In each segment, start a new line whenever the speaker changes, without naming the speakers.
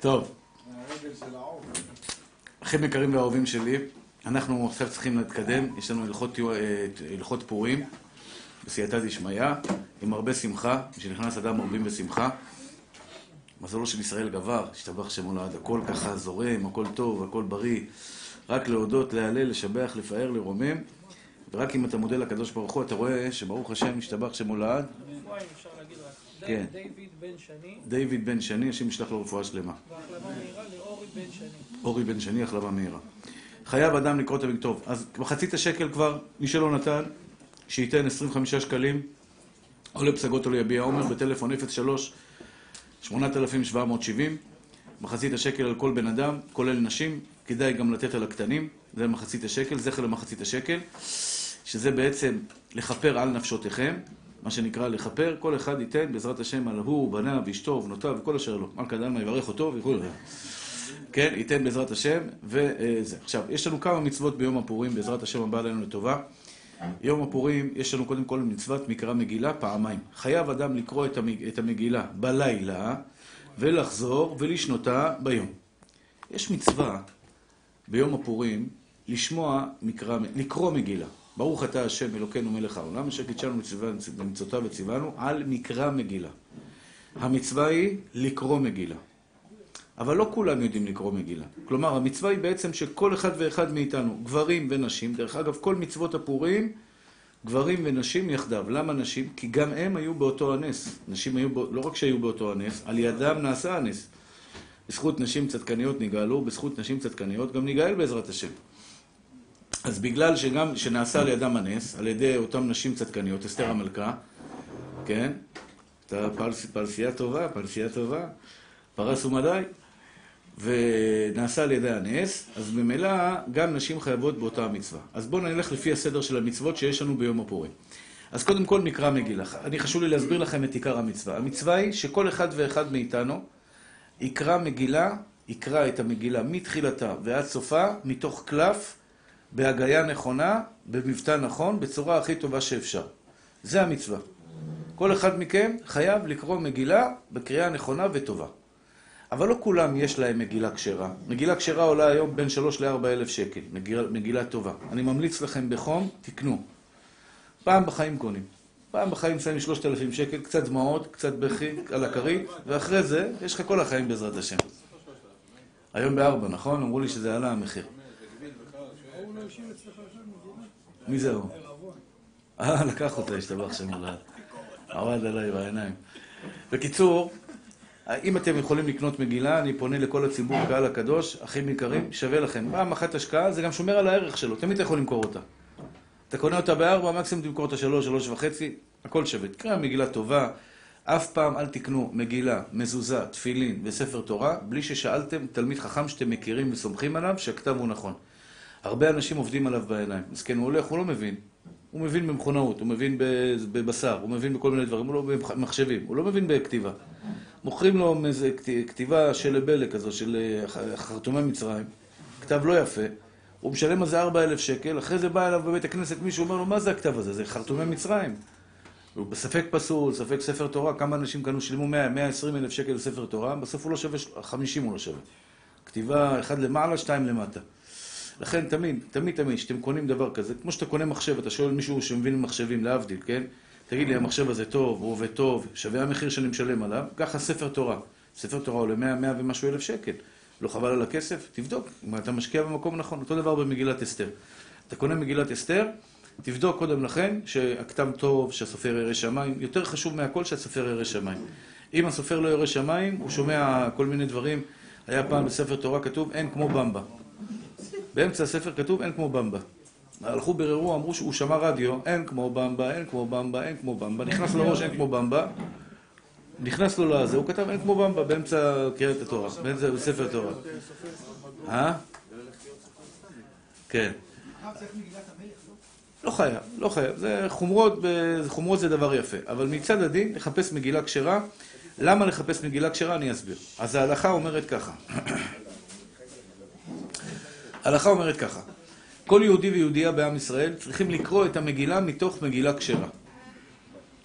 טוב, אחים יקרים ואהובים שלי, אנחנו עכשיו צריכים להתקדם, יש לנו הלכות פורים בסייעתא דשמיא, עם הרבה שמחה, כשנכנס אדם מרבים בשמחה. מזלו של ישראל גבר, השתבח שמו לעד, הכל ככה זורם, הכל טוב, הכל בריא, רק להודות, להלל, לשבח, לפאר, לרומם, ורק אם אתה מודה לקדוש ברוך הוא, אתה רואה שברוך השם, השתבח שמו לעד. כן. דיוויד בן שני. דיוויד בן שני, השם ישלח לו רפואה שלמה.
והחלמה מהירה לאורי בן שני.
אורי בן שני, החלמה מהירה. חייב אדם לקרוא את המקטוב. טוב, אז מחצית השקל כבר, מי שלא נתן, שייתן 25 שקלים, או לפסגות או ליביע עומר, בטלפון 03 8770. מחצית השקל על כל בן אדם, כולל נשים, כדאי גם לתת על הקטנים, זה מחצית השקל, זכר למחצית השקל, שזה בעצם לכפר על נפשותיכם, מה שנקרא לכפר, כל אחד ייתן בעזרת השם על הוא, בניו, אשתו, ובנותיו, וכל אשר לו. מלכה דלמה יברך אותו זה. כן, ייתן בעזרת השם, וזה. עכשיו, יש לנו כמה מצוות ביום הפורים, בעזרת השם הבא עלינו לטובה. יום הפורים, יש לנו קודם כל מצוות מקרא מגילה פעמיים. חייב אדם לקרוא את המגילה בלילה, ולחזור ולשנותה ביום. יש מצווה ביום הפורים לשמוע מקרא, לקרוא מגילה. ברוך אתה השם אלוקינו מלך העולם, אשר קידשנו במצוותיו וציוונו על מקרא מגילה. המצווה היא לקרוא מגילה. אבל לא כולם יודעים לקרוא מגילה. כלומר, המצווה היא בעצם שכל אחד ואחד מאיתנו, גברים ונשים, דרך אגב, כל מצוות הפורים, גברים ונשים יחדיו. למה נשים? כי גם הם היו באותו הנס. נשים היו, בא... לא רק שהיו באותו הנס, על ידם נעשה הנס. בזכות נשים צדקניות נגאלו, בזכות נשים צדקניות גם נגאל בעזרת השם. אז בגלל שגם, שנעשה על ידם הנס, על ידי אותם נשים צדקניות, אסתר המלכה, כן? אתה פרס, פרסייה טובה, פרסייה טובה, פרס ומדי, ונעשה על ידי הנס, אז ממילא גם נשים חייבות באותה המצווה. אז בואו נלך לפי הסדר של המצוות שיש לנו ביום הפורים. אז קודם כל מקרא מגילה. אני חשוב לי להסביר לכם את עיקר המצווה. המצווה היא שכל אחד ואחד מאיתנו יקרא מגילה, יקרא את המגילה מתחילתה ועד סופה, מתוך קלף, בהגייה נכונה, במבטא נכון, בצורה הכי טובה שאפשר. זה המצווה. כל אחד מכם חייב לקרוא מגילה בקריאה נכונה וטובה. אבל לא כולם יש להם מגילה כשרה. מגילה כשרה עולה היום בין 3 ל-4 אלף שקל. מגילה, מגילה טובה. אני ממליץ לכם בחום, תקנו. פעם בחיים קונים. פעם בחיים שמים 3,000 שקל, קצת דמעות, קצת בכי על הכרית, ואחרי זה, יש לך כל החיים בעזרת השם. היום בארבע, נכון? אמרו לי שזה עלה המחיר. מי זה הוא? אה, לקח אותה, השתבח שם עליו. עבד עליי בעיניים. בקיצור, אם אתם יכולים לקנות מגילה, אני פונה לכל הציבור, קהל הקדוש, אחים יקרים, שווה לכם. פעם אחת השקעה, זה גם שומר על הערך שלו, תמיד אתה יכול למכור אותה. אתה קונה אותה בארבע, מקסימום תמכור אותה שלוש, שלוש וחצי, הכל שווה. תקרא מגילה טובה, אף פעם אל תקנו מגילה, מזוזה, תפילין וספר תורה, בלי ששאלתם תלמיד חכם שאתם מכירים וסומכים עליו, שהכתב הוא נכון. הרבה אנשים עובדים עליו בעיניים. מסכן, הוא הולך, הוא לא מבין. הוא מבין במכונאות, הוא מבין בבשר, הוא מבין בכל מיני דברים, הוא לא במחשבים, הוא לא מבין בכתיבה. מוכרים לו איזה כתיבה של לבלה כזו, של חרטומי מצרים, כתב לא יפה, הוא משלם על זה 4,000 שקל, אחרי זה בא אליו בבית הכנסת מישהו, אומר לו, מה זה הכתב הזה? זה חרטומי מצרים. הוא בספק פסול, ספק ספר תורה, כמה אנשים קנו, שילמו 100, 120 אלף שקל לספר תורה, בסוף הוא לא שווה, 50 הוא לא שווה. כתיבה אחד למעלה, שתיים למטה. לכן תמיד, תמיד תמיד, כשאתם קונים דבר כזה, כמו שאתה קונה מחשב, אתה שואל מישהו שמבין במחשבים, להבדיל, כן? תגיד לי, המחשב הזה טוב, הוא עובד טוב, שווה המחיר שאני משלם עליו, ככה ספר תורה. ספר תורה עולה 100, 100 ומשהו אלף שקל. לא חבל על הכסף? תבדוק אם אתה משקיע במקום נכון. אותו דבר במגילת אסתר. אתה קונה מגילת אסתר, תבדוק קודם לכן שהכתב טוב, שהסופר ירא שמיים. יותר חשוב מהכל שהסופר ירא שמיים. אם הסופר לא ירא שמיים, הוא שומע כל מיני דברים. היה פעם בספר תורה כתוב, אין כמו במבה. באמצע הספר כתוב, אין כמו במבה. הלכו בררו, אמרו שהוא שמע רדיו, אין כמו במבה, אין כמו במבה, אין כמו במבה. נכנס לראש, אין כמו במבה. נכנס לו לזה, הוא כתב אין כמו במבה באמצע קריאת התורה, באמצע ספר תורה. אה? כן. לא חייב, לא חייב. זה חומרות, חומרות זה דבר יפה. אבל מצד הדין, לחפש מגילה כשרה. למה לחפש מגילה כשרה? אני אסביר. אז ההלכה אומרת ככה. ההלכה אומרת ככה. כל יהודי ויהודייה בעם ישראל צריכים לקרוא את המגילה מתוך מגילה כשרה.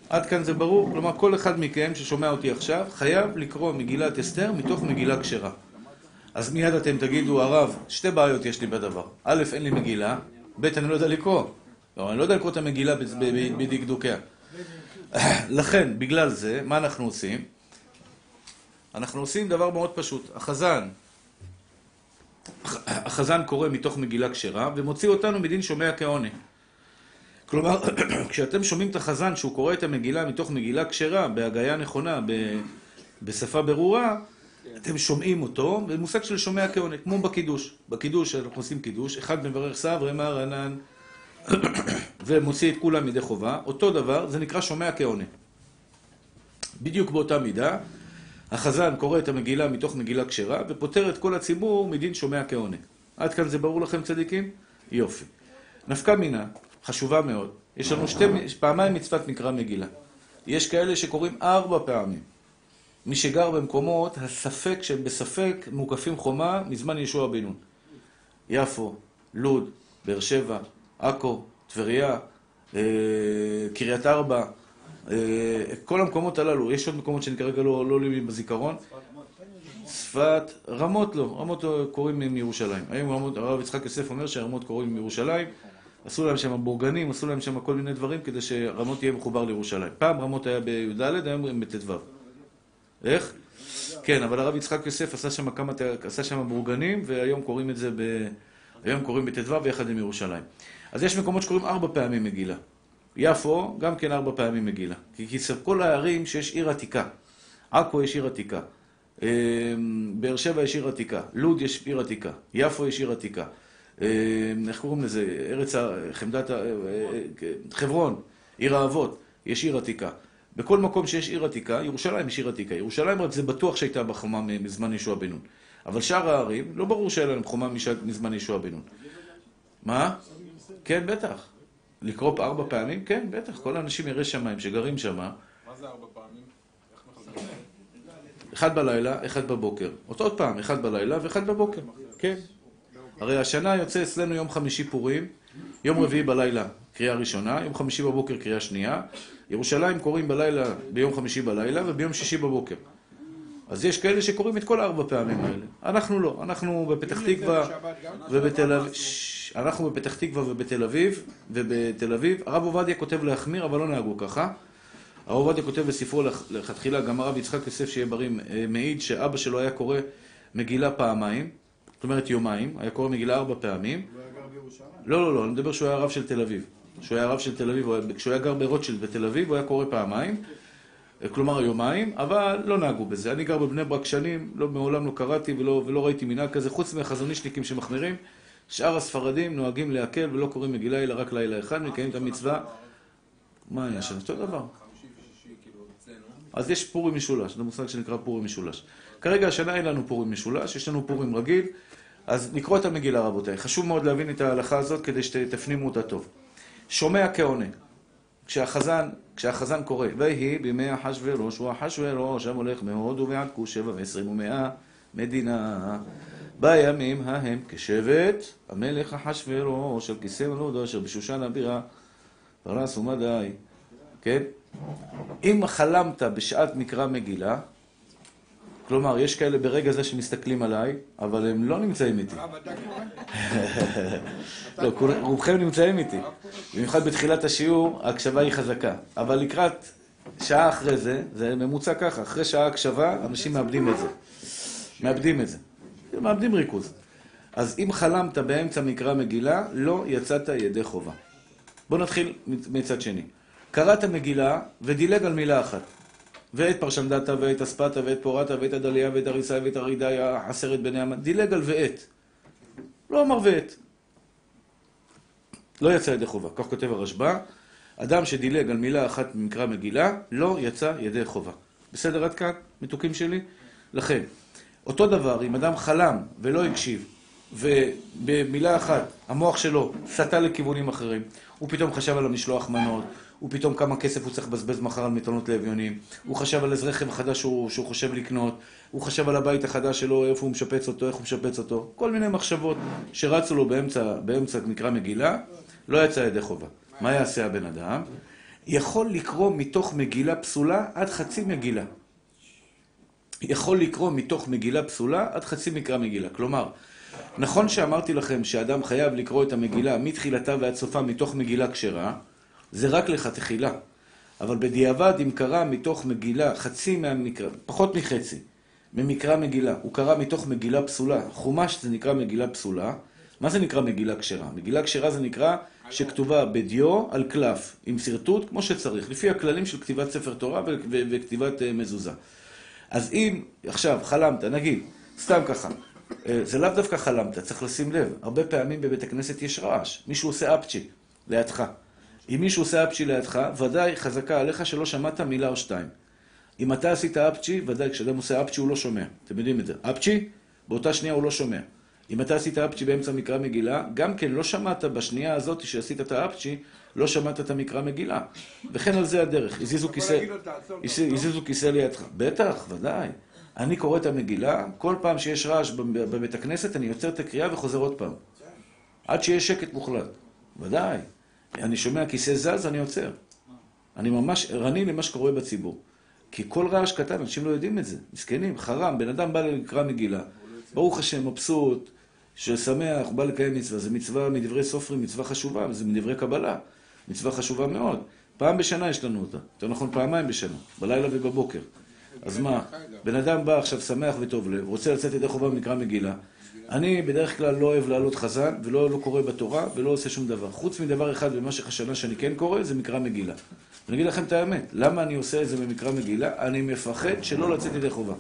עד כאן זה ברור? כלומר, כל אחד מכם ששומע אותי עכשיו חייב לקרוא מגילת אסתר מתוך מגילה כשרה. אז מיד אתם תגידו, הרב, שתי בעיות יש לי בדבר. א', אין לי מגילה, ב', אני לא יודע לקרוא. לא, אני לא יודע לקרוא את המגילה בדקדוקיה. לכן, בגלל זה, מה אנחנו עושים? אנחנו עושים דבר מאוד פשוט. החזן, החזן קורא מתוך מגילה כשרה ומוציא אותנו מדין שומע כעונה. כלומר, כשאתם שומעים את החזן שהוא קורא את המגילה מתוך מגילה כשרה, בהגייה נכונה, בשפה ברורה, אתם שומעים אותו במושג של שומע כעונה, כמו בקידוש. בקידוש, אנחנו עושים קידוש, אחד מברך סברי רנן ומוציא את כולם מידי חובה, אותו דבר, זה נקרא שומע כעונה. בדיוק באותה מידה, החזן קורא את המגילה מתוך מגילה כשרה, ופוטר את כל הציבור מדין שומע כעונה. עד כאן זה ברור לכם צדיקים? יופי. נפקא מינה, חשובה מאוד. יש לנו שתי, פעמיים מצוות מקרא מגילה. יש כאלה שקוראים ארבע פעמים. מי שגר במקומות, הספק שהם בספק מוקפים חומה מזמן ישוע בן נון. יפו, לוד, באר שבע, עכו, טבריה, אה, קריית ארבע, כל המקומות הללו, יש עוד מקומות שאני כרגע לא עולים לי בזיכרון. צפת, רמות לא, רמות קוראים מירושלים. היום רמות, הרב יצחק יוסף אומר שהרמות קוראים מירושלים. עשו להם שם בורגנים, עשו להם שם כל מיני דברים כדי שרמות יהיה מחובר לירושלים. פעם רמות היה בי"ד, היום הם בט"ו. איך? כן, אבל הרב יצחק יוסף עשה שם כמה, עשה שם בורגנים, והיום קוראים את זה ב... היום קוראים בט"ו יחד עם ירושלים. אז יש מקומות שקוראים ארבע פעמים מגילה. יפו, גם כן ארבע פעמים מגילה. כי כל הערים שיש עיר עתיקה. עכו יש עיר עתיקה. אמ, באר שבע יש עיר עתיקה. לוד יש עיר עתיקה. יפו יש עיר עתיקה. אמ, איך קוראים לזה? ארץ חמדת... אה, אה, חברון, עיר האבות, יש עיר עתיקה. בכל מקום שיש עיר עתיקה, ירושלים יש עיר עתיקה. ירושלים רק זה בטוח שהייתה בה חומה מזמן ישוע בן נון. אבל שאר הערים, לא ברור שהיה להם חומה מזמן ישוע בן נון. מה? כן, בטח. לקרוא ארבע פעמים? כן, בטח. כל האנשים יראי שמיים שגרים שם.
מה זה ארבע פעמים?
אחד בלילה, אחד בבוקר. עוד פעם, אחד בלילה ואחד בבוקר. כן. הרי השנה יוצא אצלנו יום חמישי פורים, יום רביעי בלילה קריאה ראשונה, יום חמישי בבוקר קריאה שנייה, ירושלים קוראים בלילה, ביום חמישי בלילה וביום שישי בבוקר. אז יש כאלה שקוראים את כל הארבע פעמים האלה. אנחנו לא, אנחנו בפתח תקווה ובתל אביב, אנחנו בפתח תקווה ובתל אביב, ובתל אביב, הרב עובדיה כותב להחמיר, אבל לא נהגו ככה. הרב עובדיה כותב בספרו לכתחילה, גם הרב יצחק יוסף שיהיה בריא, אה, מעיד שאבא שלו היה קורא מגילה פעמיים, זאת אומרת יומיים, היה קורא מגילה ארבע פעמים.
הוא היה גר בירושלים?
לא, לא, לא, אני מדבר שהוא היה רב של תל אביב. כשהוא היה רב של תל אביב, כשהוא היה גר ברוטשילד בתל אביב, הוא היה קורא פעמיים, כלומר יומיים, אבל לא נהגו בזה. אני גר בבני ברק שנים, לא, מעולם לא קראתי ולא, ולא ראיתי מנהג כזה, חוץ מהחזונישניקים שמחמירים. שאר הספרדים נוהגים להקל ולא קוראים מגילה אלא רק לילה אחד, מקיימים את המצווה. מה היה שם? אותו דבר. אז יש פורים משולש, זה מושג שנקרא פורים משולש. כרגע השנה אין לנו פורים משולש, יש לנו פורים רגיל, אז לקרוא את המגילה רבותיי. חשוב מאוד להבין את ההלכה הזאת כדי שתפנימו אותה טוב. שומע כעונה. כשהחזן, כשהחזן קורא, ויהי בימי אחשורוש הוא אחשורוש המולך מהודו ועד כוש שבע ועשרים ומאה מדינה. בימים ההם כשבט המלך אחשורוש על כיסא מלודו אשר בשושן הבירה פרס ומדי. כן? אם חלמת בשעת מקרא מגילה, כלומר, יש כאלה ברגע זה שמסתכלים עליי, אבל הם לא נמצאים איתי. לא, רובכם נמצאים איתי. במיוחד בתחילת השיעור, ההקשבה היא חזקה. אבל לקראת שעה אחרי זה, זה ממוצע ככה, אחרי שעה הקשבה, אנשים מאבדים את זה. מאבדים את זה. מאבדים ריכוז. אז אם חלמת באמצע מקרא מגילה, לא יצאת ידי חובה. בואו נתחיל מצד שני. קראת מגילה ודילג על מילה אחת. ואת פרשנדתא ואת אספתא ואת פורתא ואת הדליה ואת הריסה ואת הרידאיה, עשרת בני המן, דילג על ואת. לא אמר ואת. לא יצא ידי חובה. כך כותב הרשב"א, אדם שדילג על מילה אחת ממקרא מגילה, לא יצא ידי חובה. בסדר עד כאן, מתוקים שלי? לכן, אותו דבר, אם אדם חלם ולא הקשיב, ובמילה אחת המוח שלו סטה לכיוונים אחרים, הוא פתאום חשב על המשלוח מנות, הוא פתאום כמה כסף הוא צריך לבזבז מחר על מטענות לאביונים, הוא חשב על איזה רכב חדש שהוא, שהוא חושב לקנות, הוא חשב על הבית החדש שלו, איפה הוא משפץ אותו, איך הוא משפץ אותו, כל מיני מחשבות שרצו לו באמצע, באמצע מקרא מגילה, לא יצא ידי חובה. מה יעשה הבן אדם? יכול לקרוא מתוך מגילה פסולה עד חצי מגילה. יכול לקרוא מתוך מגילה פסולה עד חצי מקרא מגילה. כלומר, נכון שאמרתי לכם שאדם חייב לקרוא את המגילה מתחילתה ועד סופה מתוך מגילה כשרה, זה רק לכתחילה. אבל בדיעבד, אם קרא מתוך מגילה חצי מהמקרא, פחות מחצי, ממקרא מגילה, הוא קרא מתוך מגילה פסולה. חומש זה נקרא מגילה פסולה. מה זה נקרא מגילה כשרה? מגילה כשרה זה נקרא שכתובה בדיו על קלף, עם שרטוט כמו שצריך, לפי הכללים של כתיבת ספר תורה ו- ו- וכתיבת uh, מזוזה. אז אם עכשיו חלמת, נגיד, סתם ככה, אה, זה לאו דווקא חלמת, צריך לשים לב, הרבה פעמים בבית הכנסת יש רעש, מישהו עושה אפצ'י לידך. אם מישהו עושה אפצ'י לידך, ודאי חזקה עליך שלא שמעת מילה או שתיים. אם אתה עשית אפצ'י, ודאי כשאדם עושה אפצ'י הוא לא שומע. אתם יודעים את זה. אפצ'י, באותה שנייה הוא לא שומע. אם אתה עשית אפצ'י באמצע מקרא מגילה, גם כן לא שמעת בשנייה הזאת שעשית את האפצ'י, לא שמעת את המקרא מגילה. וכן על זה הדרך. הזיזו כיסא, הזיזו כיסא לידך. בטח, ודאי. אני קורא את המגילה, כל פעם שיש רעש בבית הכנסת, אני יוצר את הקריאה וחוזר עוד פעם. עד שיש שקט מוחלט. ודאי. אני שומע כיסא זז, אני עוצר. אני ממש ערני למה שקורה בציבור. כי כל רעש קטן, אנשים לא יודעים את זה. מסכנים, חרם, בן אדם בא לקרוא מגילה, ברוך השם, מבסוט, ששמח, בא לקיים מצווה. זו מצווה מדברי סופרים, מצווה חשובה, וזה מדברי קבלה. מצווה חשובה מאוד. פעם בשנה יש לנו אותה. יותר נכון, פעמיים בשנה, בלילה ובבוקר. אז מה, בן אדם בא עכשיו שמח וטוב לב, רוצה לצאת ידי חובה ונקרא מגילה. אני בדרך כלל לא אוהב לעלות חזן, ולא לא קורא בתורה, ולא עושה שום דבר. חוץ מדבר אחד במשך השנה שאני כן קורא, זה מקרא מגילה. אני אגיד לכם את האמת, למה אני עושה את זה במקרא מגילה? אני מפחד שלא לצאת ידי חובה.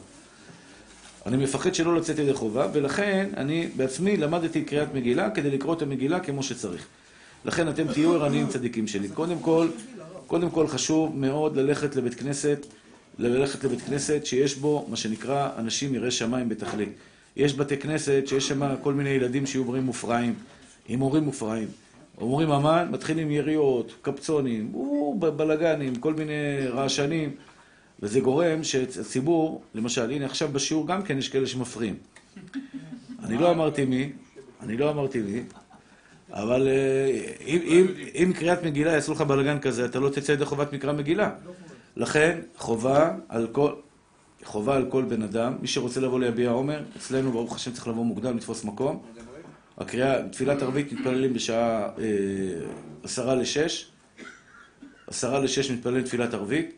אני מפחד שלא לצאת ידי חובה, ולכן אני בעצמי למדתי קריאת מגילה כדי לקרוא את המגילה כמו שצריך. לכן אתם תהיו ערניים צדיקים שלי. קודם כל, קודם כל חשוב מאוד ללכת לבית כנסת, ללכת לבית כנסת שיש בו מה שנקרא אנשים יראי שמיים בתכלית. יש בתי כנסת שיש שם כל מיני ילדים שיהיו מורים מופרעים, עם הורים מופרעים. אומרים אמן, מתחילים יריות, קפצונים, בלאגנים, כל מיני רעשנים, וזה גורם שהציבור, למשל, הנה עכשיו בשיעור גם כן יש כאלה שמפריעים. אני לא אמרתי מי, אני לא אמרתי מי, אבל אם, אם קריאת מגילה יעשו לך בלאגן כזה, אתה לא תצא ידי חובת מקרא מגילה. לכן, חובה על כל... חובה על כל בן אדם, מי שרוצה לבוא ליביע עומר, אצלנו ברוך השם צריך לבוא מוקדם, לתפוס מקום. הקריאה, תפילת ערבית מתפללים בשעה עשרה לשש, עשרה לשש מתפללים תפילת ערבית,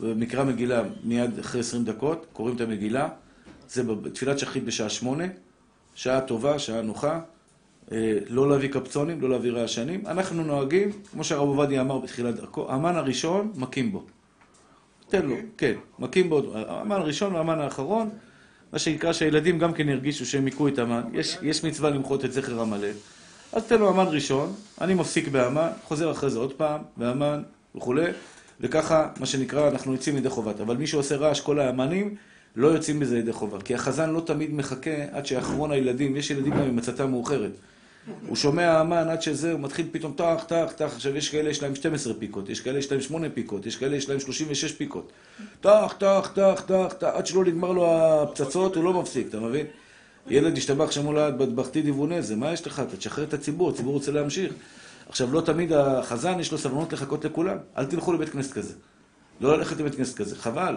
ומקרא מגילה מיד אחרי עשרים דקות, קוראים את המגילה, זה תפילת שחרית בשעה שמונה, שעה טובה, שעה נוחה, לא להביא קפצונים, לא להביא רעשנים. אנחנו נוהגים, כמו שהרב עובדיה אמר בתחילת דרכו, המן הראשון מכים בו. תן לו, כן, מכים בו, המן הראשון והמן האחרון, מה שנקרא שהילדים גם כן ירגישו שהם היכו את המן, יש, מצווה למחות את זכר עמלק, אז תן לו המן ראשון, אני מפסיק בהמן, חוזר אחרי זה עוד פעם, בהמן וכולי, וככה, מה שנקרא, אנחנו יוצאים ידי חובת. אבל מי שעושה רעש, כל האמנים, לא יוצאים בזה ידי חובה. כי החזן לא תמיד מחכה עד שאחרון הילדים, יש ילדים גם עם מצאתם מאוחרת. הוא שומע אמן עד שזה, הוא מתחיל פתאום טח, טח, טח. עכשיו יש כאלה יש להם 12 פיקות, יש כאלה יש להם 8 פיקות, יש כאלה יש להם 36 פיקות. טח, טח, טח, טח, טח, עד שלא נגמר לו הפצצות, הוא לא מפסיק, אתה מבין? ילד השתבח שם לעד בטבחתי דיוונה, זה מה יש לך? אתה תשחרר את הציבור, הציבור רוצה להמשיך. עכשיו, לא תמיד החזן יש לו סבלנות לחכות לכולם. אל תלכו לבית כנסת כזה. לא ללכת לבית כנסת כזה, חבל.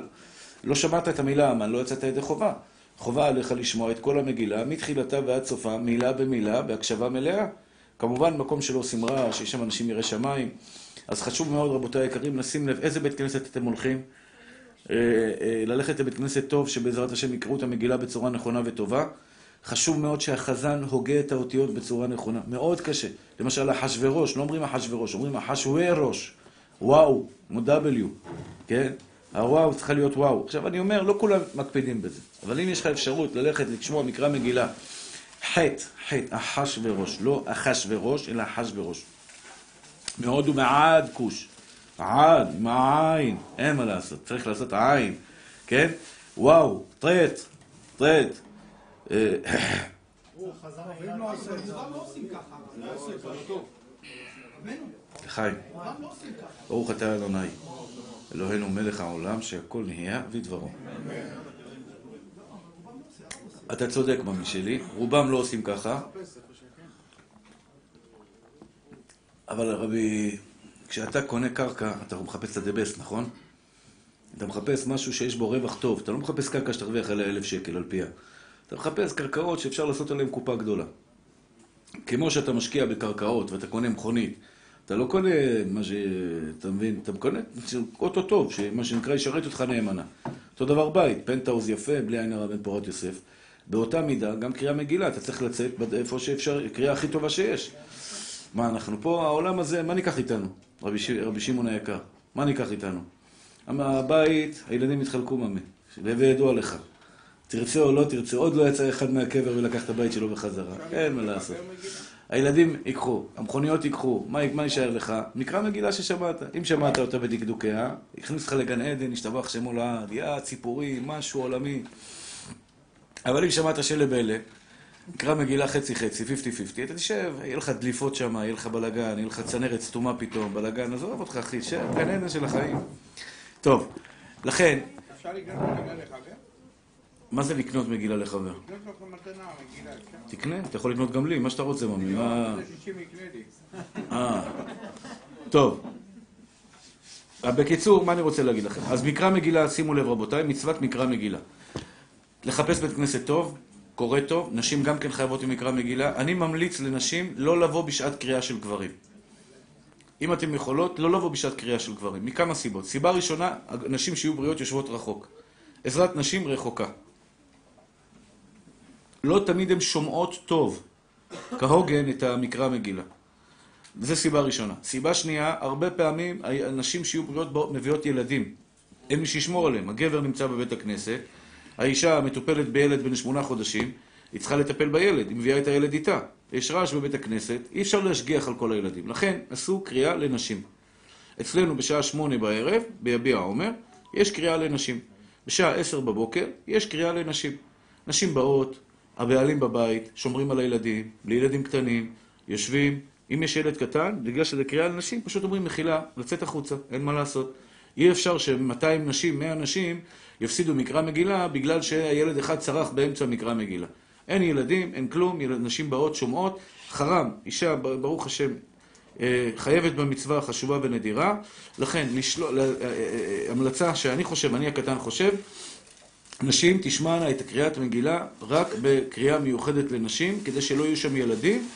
לא שמעת את המילה אמן, לא יצאת ידי חובה. חובה עליך לשמוע את כל המגילה, מתחילתה ועד סופה, מילה במילה, בהקשבה מלאה. כמובן, מקום שלא עושים רעש, שיש שם אנשים יראי שמיים. אז חשוב מאוד, רבותיי היקרים, לשים לב איזה בית כנסת אתם הולכים. ללכת לבית כנסת טוב, שבעזרת השם יקראו את המגילה בצורה נכונה וטובה. חשוב מאוד שהחזן הוגה את האותיות בצורה נכונה. מאוד קשה. למשל, אחשוורוש, לא אומרים אחשוורוש, אומרים אחשוורוש. וואו, כמו W, כן? הוואו צריכה להיות וואו. עכשיו, אני אומר, לא כולם מקפידים בזה. אבל אם יש לך אפשרות ללכת לשמוע מקרא מגילה, חטא, חטא, אחשוורוש, לא אחשוורוש, אלא אחשוורוש. מאוד ומעד כוש. עד, עם העין, אין מה לעשות, צריך לעשות עין, כן? וואו, טרט, טרט. חיים, ברוך אתה אדוני, אלוהינו מלך העולם שהכל נהיה ודברו. אתה צודק ממי שלי, רובם לא עושים ככה, אבל רבי כשאתה קונה קרקע, אתה מחפש את best, נכון? אתה מחפש משהו שיש בו רווח טוב. אתה לא מחפש קרקע שתרוויח עליה אלף שקל על פיה. אתה מחפש קרקעות שאפשר לעשות עליהן קופה גדולה. כמו שאתה משקיע בקרקעות ואתה קונה מכונית, אתה לא קונה מה ש... אתה מבין? אתה קונה אוטו טוב, שמה שנקרא ישרת אותך נאמנה. אותו דבר בית, פנטהאוז יפה, בלי עין הרע בן פורת יוסף. באותה מידה, גם קריאה מגילה, אתה צריך לצאת איפה שאפשר, קריאה הכי טובה שיש. מה, אנחנו פה, העולם הזה, מה ניקח איתנו? רבי, ש... רבי שמעון היקר, מה ניקח איתנו? הבית, הילדים יתחלקו ממה, להווה ידוע לך. תרצה או לא תרצה, עוד לא יצא אחד מהקבר ולקח את הבית שלו בחזרה. אין מה לעשות. הילדים ייקחו, המכוניות ייקחו, מה, מה יישאר לך? מקרא מגילה ששמעת. אם שמעת אותה בדקדוקיה, הכניס אותך לגן עדן, השתבח שמו לעד, יא ציפורי, משהו עולמי. אבל אם שמעת שלב אלה, מקרא מגילה חצי חצי, 50-50, אתה תשב, יהיה לך דליפות שם, יהיה לך בלאגן, יהיה לך צנרת סתומה פתאום, בלאגן, עזוב אותך אחי, שב, גן עדן של החיים. טוב, לכן...
אפשר לקנות מגילה לחבר?
מה זה לקנות מגילה לחבר? תקנה, אתה יכול לקנות גם לי, מה שאתה רוצה, ממי. מה...
זה 60 יקנה לי.
אה. טוב. אה, בקיצור, מה אני רוצה להגיד לכם? אז מקרא מגילה, שימו לב רבותיי, מצוות מקרא מגילה. לחפש בית כנסת טוב, קורא טוב, נשים גם כן חייבות עם מקרא מגילה. אני ממליץ לנשים לא לבוא בשעת קריאה של גברים. אם אתן יכולות, לא לבוא בשעת קריאה של גברים, מכמה סיבות. סיבה ראשונה, נשים שיהיו בריאות יושבות רחוק. עזרת נשים רחוקה. לא תמיד הן שומעות טוב, כהוגן, את המקרא מגילה. זו סיבה ראשונה. סיבה שנייה, הרבה פעמים הנשים שיהיו בריאות מביאות ילדים. אין מי שישמור עליהם. הגבר נמצא בבית הכנסת, האישה מטופלת בילד בן שמונה חודשים, היא צריכה לטפל בילד, היא מביאה את הילד איתה. יש רעש בבית הכנסת, אי אפשר להשגיח על כל הילדים. לכן עשו קריאה לנשים. אצלנו בשעה שמונה בערב, ביביע עומר, יש קריאה לנשים. בשעה עשר בבוקר יש קריאה לנשים. נשים באות, הבעלים בבית, שומרים על הילדים, בלי ילדים קטנים, יושבים. אם יש ילד קטן, בגלל שזה קריאה לנשים, פשוט אומרים מחילה, לצאת החוצה, אין מה לעשות. אי אפשר ש-200 נשים, 100 נשים, יפסידו מקרא מגילה בגלל שהילד אחד צרח באמצע מקרא מגילה. אין ילדים, אין כלום, ילד, נשים באות, שומעות, חרם, אישה, ברוך השם, אה, חייבת במצווה חשובה ונדירה, לכן לשלול, אה, אה, המלצה שאני חושב, אני הקטן חושב, נשים תשמענה את קריאת מגילה רק בקריאה מיוחדת לנשים, כדי שלא יהיו שם ילדים,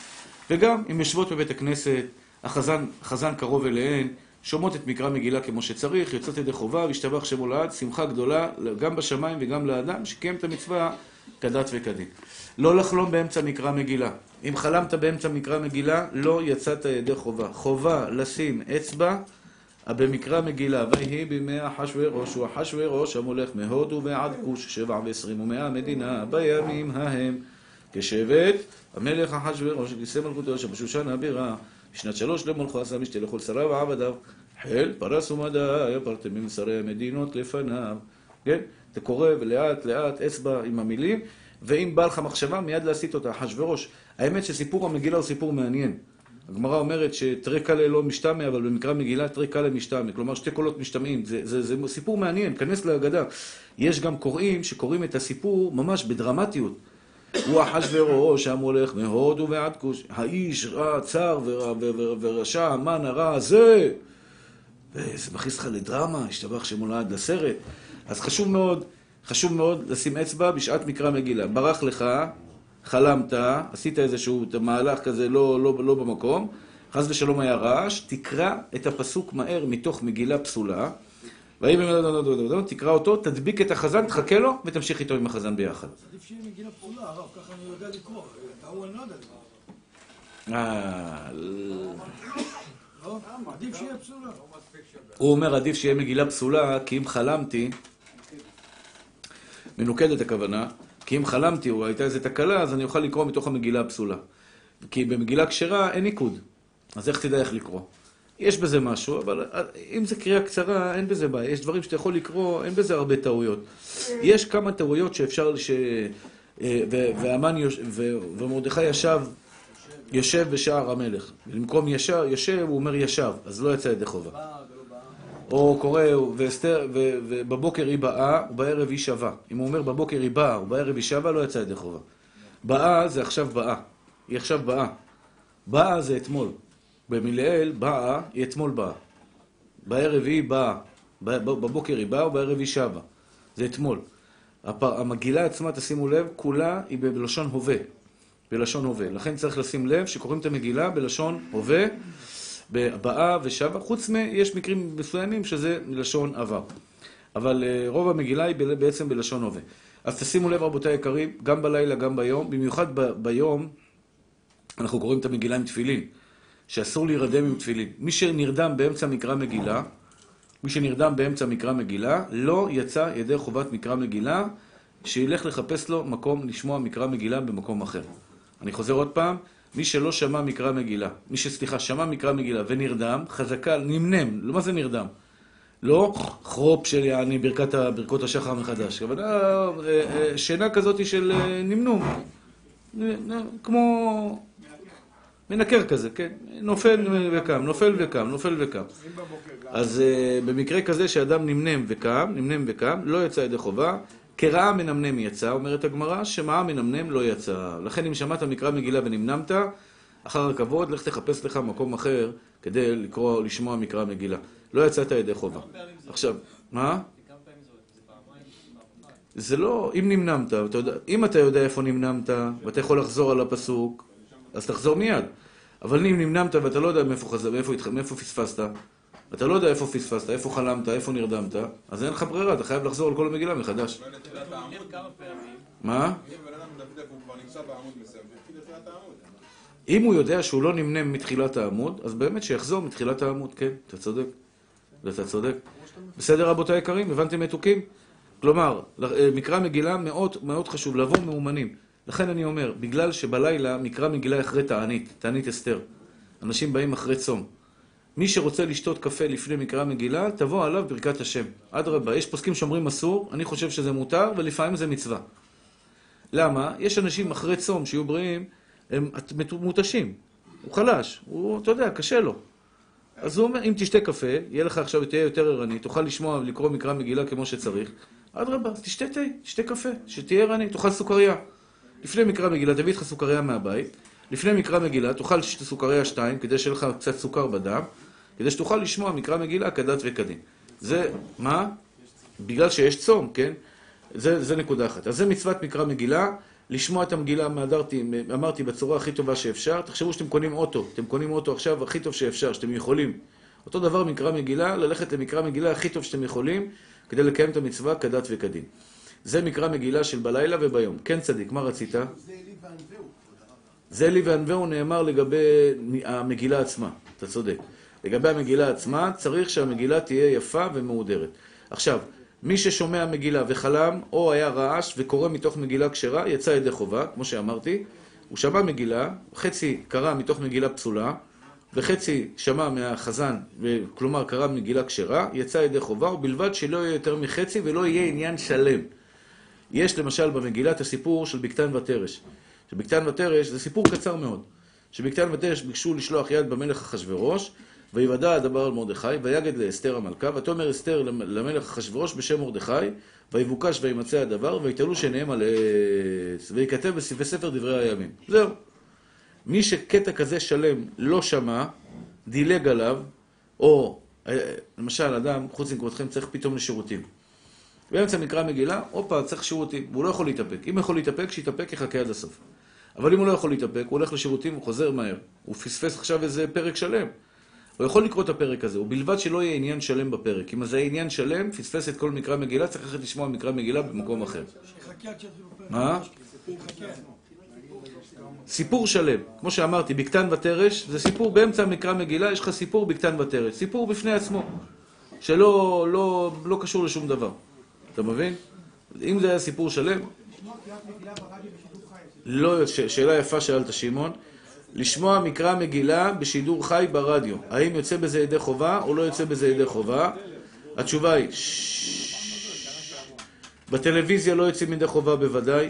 וגם אם יושבות בבית הכנסת, החזן, קרוב אליהן, שומעות את מקרא מגילה כמו שצריך, יוצאות ידי חובה, והשתבח שמו לעד, שמחה גדולה גם בשמיים וגם לאדם, שקיים את המצווה כדת וכדין. לא לחלום באמצע מקרא מגילה. אם חלמת באמצע מקרא מגילה, לא יצאת ידי חובה. חובה לשים אצבע במקרא מגילה, ויהי בימי אחשורוש, הוא אחשורוש המולך מהודו ועד כוש, שבע ועשרים ומאה מדינה, בימים ההם. כשבט המלך אחשורוש, כיסא מלכותו שבשושן הבירה, בשנת שלוש למולכו עשה משתה לכל שריו ועבדיו, חיל פרס ומדע, פרתם עם שרי המדינות לפניו. כן? אתה קורא ולאט לאט אצבע עם המילים, ואם בא לך מחשבה, מיד להסיט אותה. אחשורוש. האמת שסיפור המגילה הוא סיפור מעניין. הגמרא אומרת שתרי קלה לא משתמע, אבל במקרא מגילה תרי קלה משתמע. כלומר, שתי קולות משתמעים. זה, זה, זה סיפור מעניין, כנס להגדה. יש גם קוראים שקוראים את הסיפור ממש בדרמטיות. הוא אחשורוש המולך מהודו ועד כוש. האיש רע, צר ורשע, המן הרע הזה. וזה מכניס לך לדרמה, השתבח שמולד לסרט. אז חשוב מאוד, חשוב מאוד לשים אצבע בשעת מקרא מגילה. ברח לך, חלמת, עשית איזשהו מהלך כזה לא, לא, לא במקום, חס ושלום היה רעש, תקרא את הפסוק מהר מתוך מגילה פסולה, ואם תקרא אותו, תדביק את החזן, תחכה לו, ותמשיך איתו עם החזן ביחד.
עדיף שיהיה מגילה פסולה, הרב, ככה אני יודע לקרוא. אתה הוא אני לא יודע לקרוא.
אה,
לא? עדיף שיהיה פסולה.
הוא אומר, עדיף שיהיה מגילה פסולה, כי אם חלמתי, מנוקדת הכוונה, כי אם חלמתי או הייתה איזו תקלה, אז אני אוכל לקרוא מתוך המגילה הפסולה. כי במגילה כשרה אין ניקוד, אז איך תדע איך לקרוא? יש בזה משהו, אבל אם זו קריאה קצרה, אין בזה בעיה. יש דברים שאתה יכול לקרוא, אין בזה הרבה טעויות. יש כמה טעויות שאפשר, ש... אה, ו- והמן יוש... ו- ומרדכי ישב, יושב בשער המלך. במקום ישר, יושב, הוא אומר ישב, אז לא יצא ידי חובה. או קורא, ובבוקר היא באה, ובערב היא שבה. אם הוא אומר בבוקר היא באה, ובערב היא שבה, לא יצא ידי חובה. באה זה עכשיו באה. היא עכשיו באה. באה זה אתמול. במילאל באה, היא אתמול באה. בערב היא באה, בבוקר היא באה ובערב היא שבה. זה אתמול. הפ- המגילה עצמה, תשימו לב, כולה היא בלשון הווה. בלשון הווה. לכן צריך לשים לב שקוראים את המגילה בלשון הווה, באה ושבה, חוץ מ... יש מקרים מסוימים שזה מלשון עבר. אבל אה, רוב המגילה היא בעצם בלשון הווה. אז תשימו לב, רבותיי היקרים, גם בלילה, גם ביום, במיוחד ביום, אנחנו קוראים את המגילה עם תפילין, שאסור להירדם עם תפילין. מי שנרדם באמצע מקרא מגילה, מי שנרדם באמצע מקרא מגילה, לא יצא ידי חובת מקרא מגילה, שילך לחפש לו מקום לשמוע מקרא מגילה במקום אחר. אני חוזר עוד פעם, מי שלא שמע מקרא מגילה, מי שסליחה, שמע מקרא מגילה ונרדם, חזקה, נמנם, לא מה זה נרדם? לא חרופ של יעני ברכת ברכות השחר מחדש, אבל אה, אה, אה, שינה כזאת של נמנום, כמו מנקר כזה, כן? נופל וקם, נופל וקם, נופל וקם. אז במקרה כזה שאדם נמנם וקם, נמנם וקם, לא יצא ידי חובה, כרעה מנמנם יצא, אומרת הגמרא, שמעה מנמנם לא יצא. לכן אם שמעת מקרא מגילה ונמנמת, אחר הכבוד, לך תחפש לך מקום אחר כדי לקרוא או לשמוע מקרא מגילה. לא יצאת ידי חובה. עכשיו, מה? זה לא, אם נמנמת, אתה יודע, אם אתה יודע איפה נמנמת, ואתה יכול לחזור על הפסוק, אז תחזור מיד. אבל אם נמנמת ואתה לא יודע מאיפה, חזר, מאיפה, מאיפה פספסת, אתה לא יודע איפה פספסת, איפה חלמת, איפה נרדמת, אז אין לך ברירה, אתה חייב לחזור על כל המגילה מחדש. מה?
אם הוא
יודע שהוא לא נמנם מתחילת העמוד, אז באמת שיחזור מתחילת העמוד, כן, אתה צודק. אתה צודק. בסדר, רבותיי היקרים? הבנתם מתוקים? כלומר, אה, מקרא מגילה מאוד מאוד חשוב, לבוא מאומנים. לכן אני אומר, בגלל שבלילה מקרא מגילה אחרי תענית, תענית אסתר. אנשים באים אחרי צום. מי שרוצה לשתות קפה לפני מקרא מגילה, תבוא עליו ברכת השם. אדרבה, יש פוסקים שאומרים אסור, אני חושב שזה מותר, ולפעמים זה מצווה. למה? יש אנשים אחרי צום שיהיו בריאים, הם מותשים. הוא חלש, הוא, אתה יודע, קשה לו. אז הוא אומר, אם תשתה קפה, יהיה לך עכשיו, תהיה יותר ערני, תוכל לשמוע ולקרוא מקרא מגילה כמו שצריך. אדרבה, תשתה תה, תשתה קפה, שתהיה ערני, תאכל סוכריה. לפני מקרא מגילה, תביא איתך סוכריה מהבית. לפני מקרא מגילה, תאכל סוכריה שתיים, כדי שיהיה לך קצת סוכר בדם, כדי שתוכל לשמוע מקרא מגילה כדת וכדין. זה, מה? בגלל שיש צום, כן? זה, זה נקודה אחת. אז זה מצוות מקרא מגילה, לשמוע את המגילה, מהדרתי, אמרתי, בצורה הכי טובה שאפשר. תחשבו שאתם קונים אוטו, אתם קונים אוטו עכשיו הכי טוב שאפשר, שאתם יכולים. אותו דבר מקרא מגילה, ללכת למקרא מגילה הכי טוב שאתם יכולים, כדי לקיים את המצווה כדת וכדין. זה מקרא מגילה של בלילה וביום. כן צדיק, מה רצית?
זה אלי וענווהו.
זה לי וענווהו נאמר לגבי המגילה עצמה, אתה צודק. לגבי המגילה עצמה, צריך שהמגילה תהיה יפה ומהודרת. עכשיו, מי ששומע מגילה וחלם, או היה רעש וקורא מתוך מגילה כשרה, יצא ידי חובה, כמו שאמרתי. הוא שמע מגילה, חצי קרא מתוך מגילה פסולה, וחצי שמע מהחזן, כלומר קרא מגילה כשרה, יצא ידי חובה, ובלבד שלא יהיה יותר מחצי ולא יהיה עניין שלם. יש למשל במגילה את הסיפור של בקתן ותרש. שבקתן ותרש זה סיפור קצר מאוד. שבקתן ותרש ביקשו לשלוח יד במלך אחשורוש, ויוודע הדבר על מרדכי, ויגד לאסתר המלכה, ותאמר אסתר למלך אחשורוש בשם מרדכי, ויבוקש וימצא הדבר, ויתלו שעיניהם על עץ, וייכתב בספר דברי הימים. זהו. מי שקטע כזה שלם לא שמע, דילג עליו, או אה, למשל אדם, חוץ מכבודכם, צריך פתאום לשירותים. באמצע מקרא מגילה, הופה, צריך שירותים, והוא לא יכול להתאפק. אם יכול להתאפק, שיתאפק, יחכה עד הסוף. אבל אם הוא לא יכול להתאפק, הוא הולך לשירותים, הוא חוזר מהר. הוא פספס עכשיו איזה פרק שלם. הוא יכול לקרוא את הפרק הזה, ובלבד שלא יהיה עניין שלם בפרק. אם זה יהיה עניין שלם, פספס את כל מקרא מגילה, צריך ללכת לשמוע מקרא מגילה במקום אחר. מה? סיפור שלם. כמו שאמרתי, בקתן ותרש, זה סיפור באמצע מקרא מגילה, יש לך סיפור בקתן ותרש. סיפור בפני עצמו, שלא לא, לא קשור לשום דבר. אתה מבין? אם זה היה סיפור שלם, לא, שאלה יפה שאלת שמעון. לשמוע מקרא מגילה בשידור חי ברדיו. האם יוצא בזה ידי חובה או לא יוצא בזה ידי חובה? התשובה היא. בטלוויזיה לא יוצאים ידי חובה בוודאי,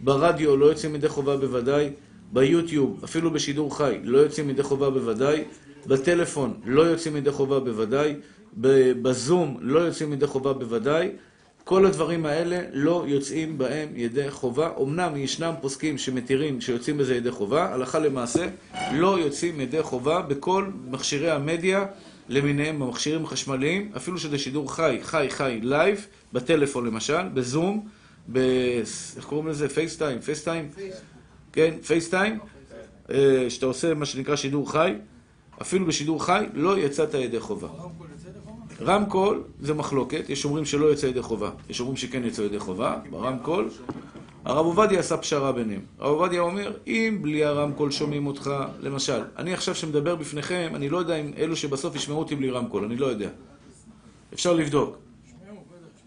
ברדיו לא יוצאים ידי חובה בוודאי, ביוטיוב, אפילו בשידור חי, לא יוצאים ידי חובה בוודאי, בטלפון לא יוצאים ידי חובה בוודאי, בזום לא יוצאים ידי חובה בוודאי, כל הדברים האלה לא יוצאים בהם ידי חובה. אמנם ישנם פוסקים שמתירים שיוצאים בזה ידי חובה, הלכה למעשה לא יוצאים ידי חובה בכל מכשירי המדיה למיניהם, במכשירים החשמליים, אפילו שזה שידור חי, חי, חי, live, בטלפון למשל, בזום, ב... איך קוראים לזה? FaceTime? FaceTime? כן, FaceTime, אה, שאתה עושה מה שנקרא שידור חי, אפילו בשידור חי לא יצאת ידי חובה.
רמקול
זה מחלוקת, יש אומרים שלא יוצא ידי חובה, יש אומרים שכן יוצא ידי חובה, ברמקול. הרב עובדיה עשה פשרה ביניהם. הרב עובדיה אומר, אם בלי הרמקול שומעים אותך, למשל, אני עכשיו שמדבר בפניכם, אני לא יודע אם אלו שבסוף ישמעו אותי בלי רמקול, אני לא יודע. אפשר לבדוק.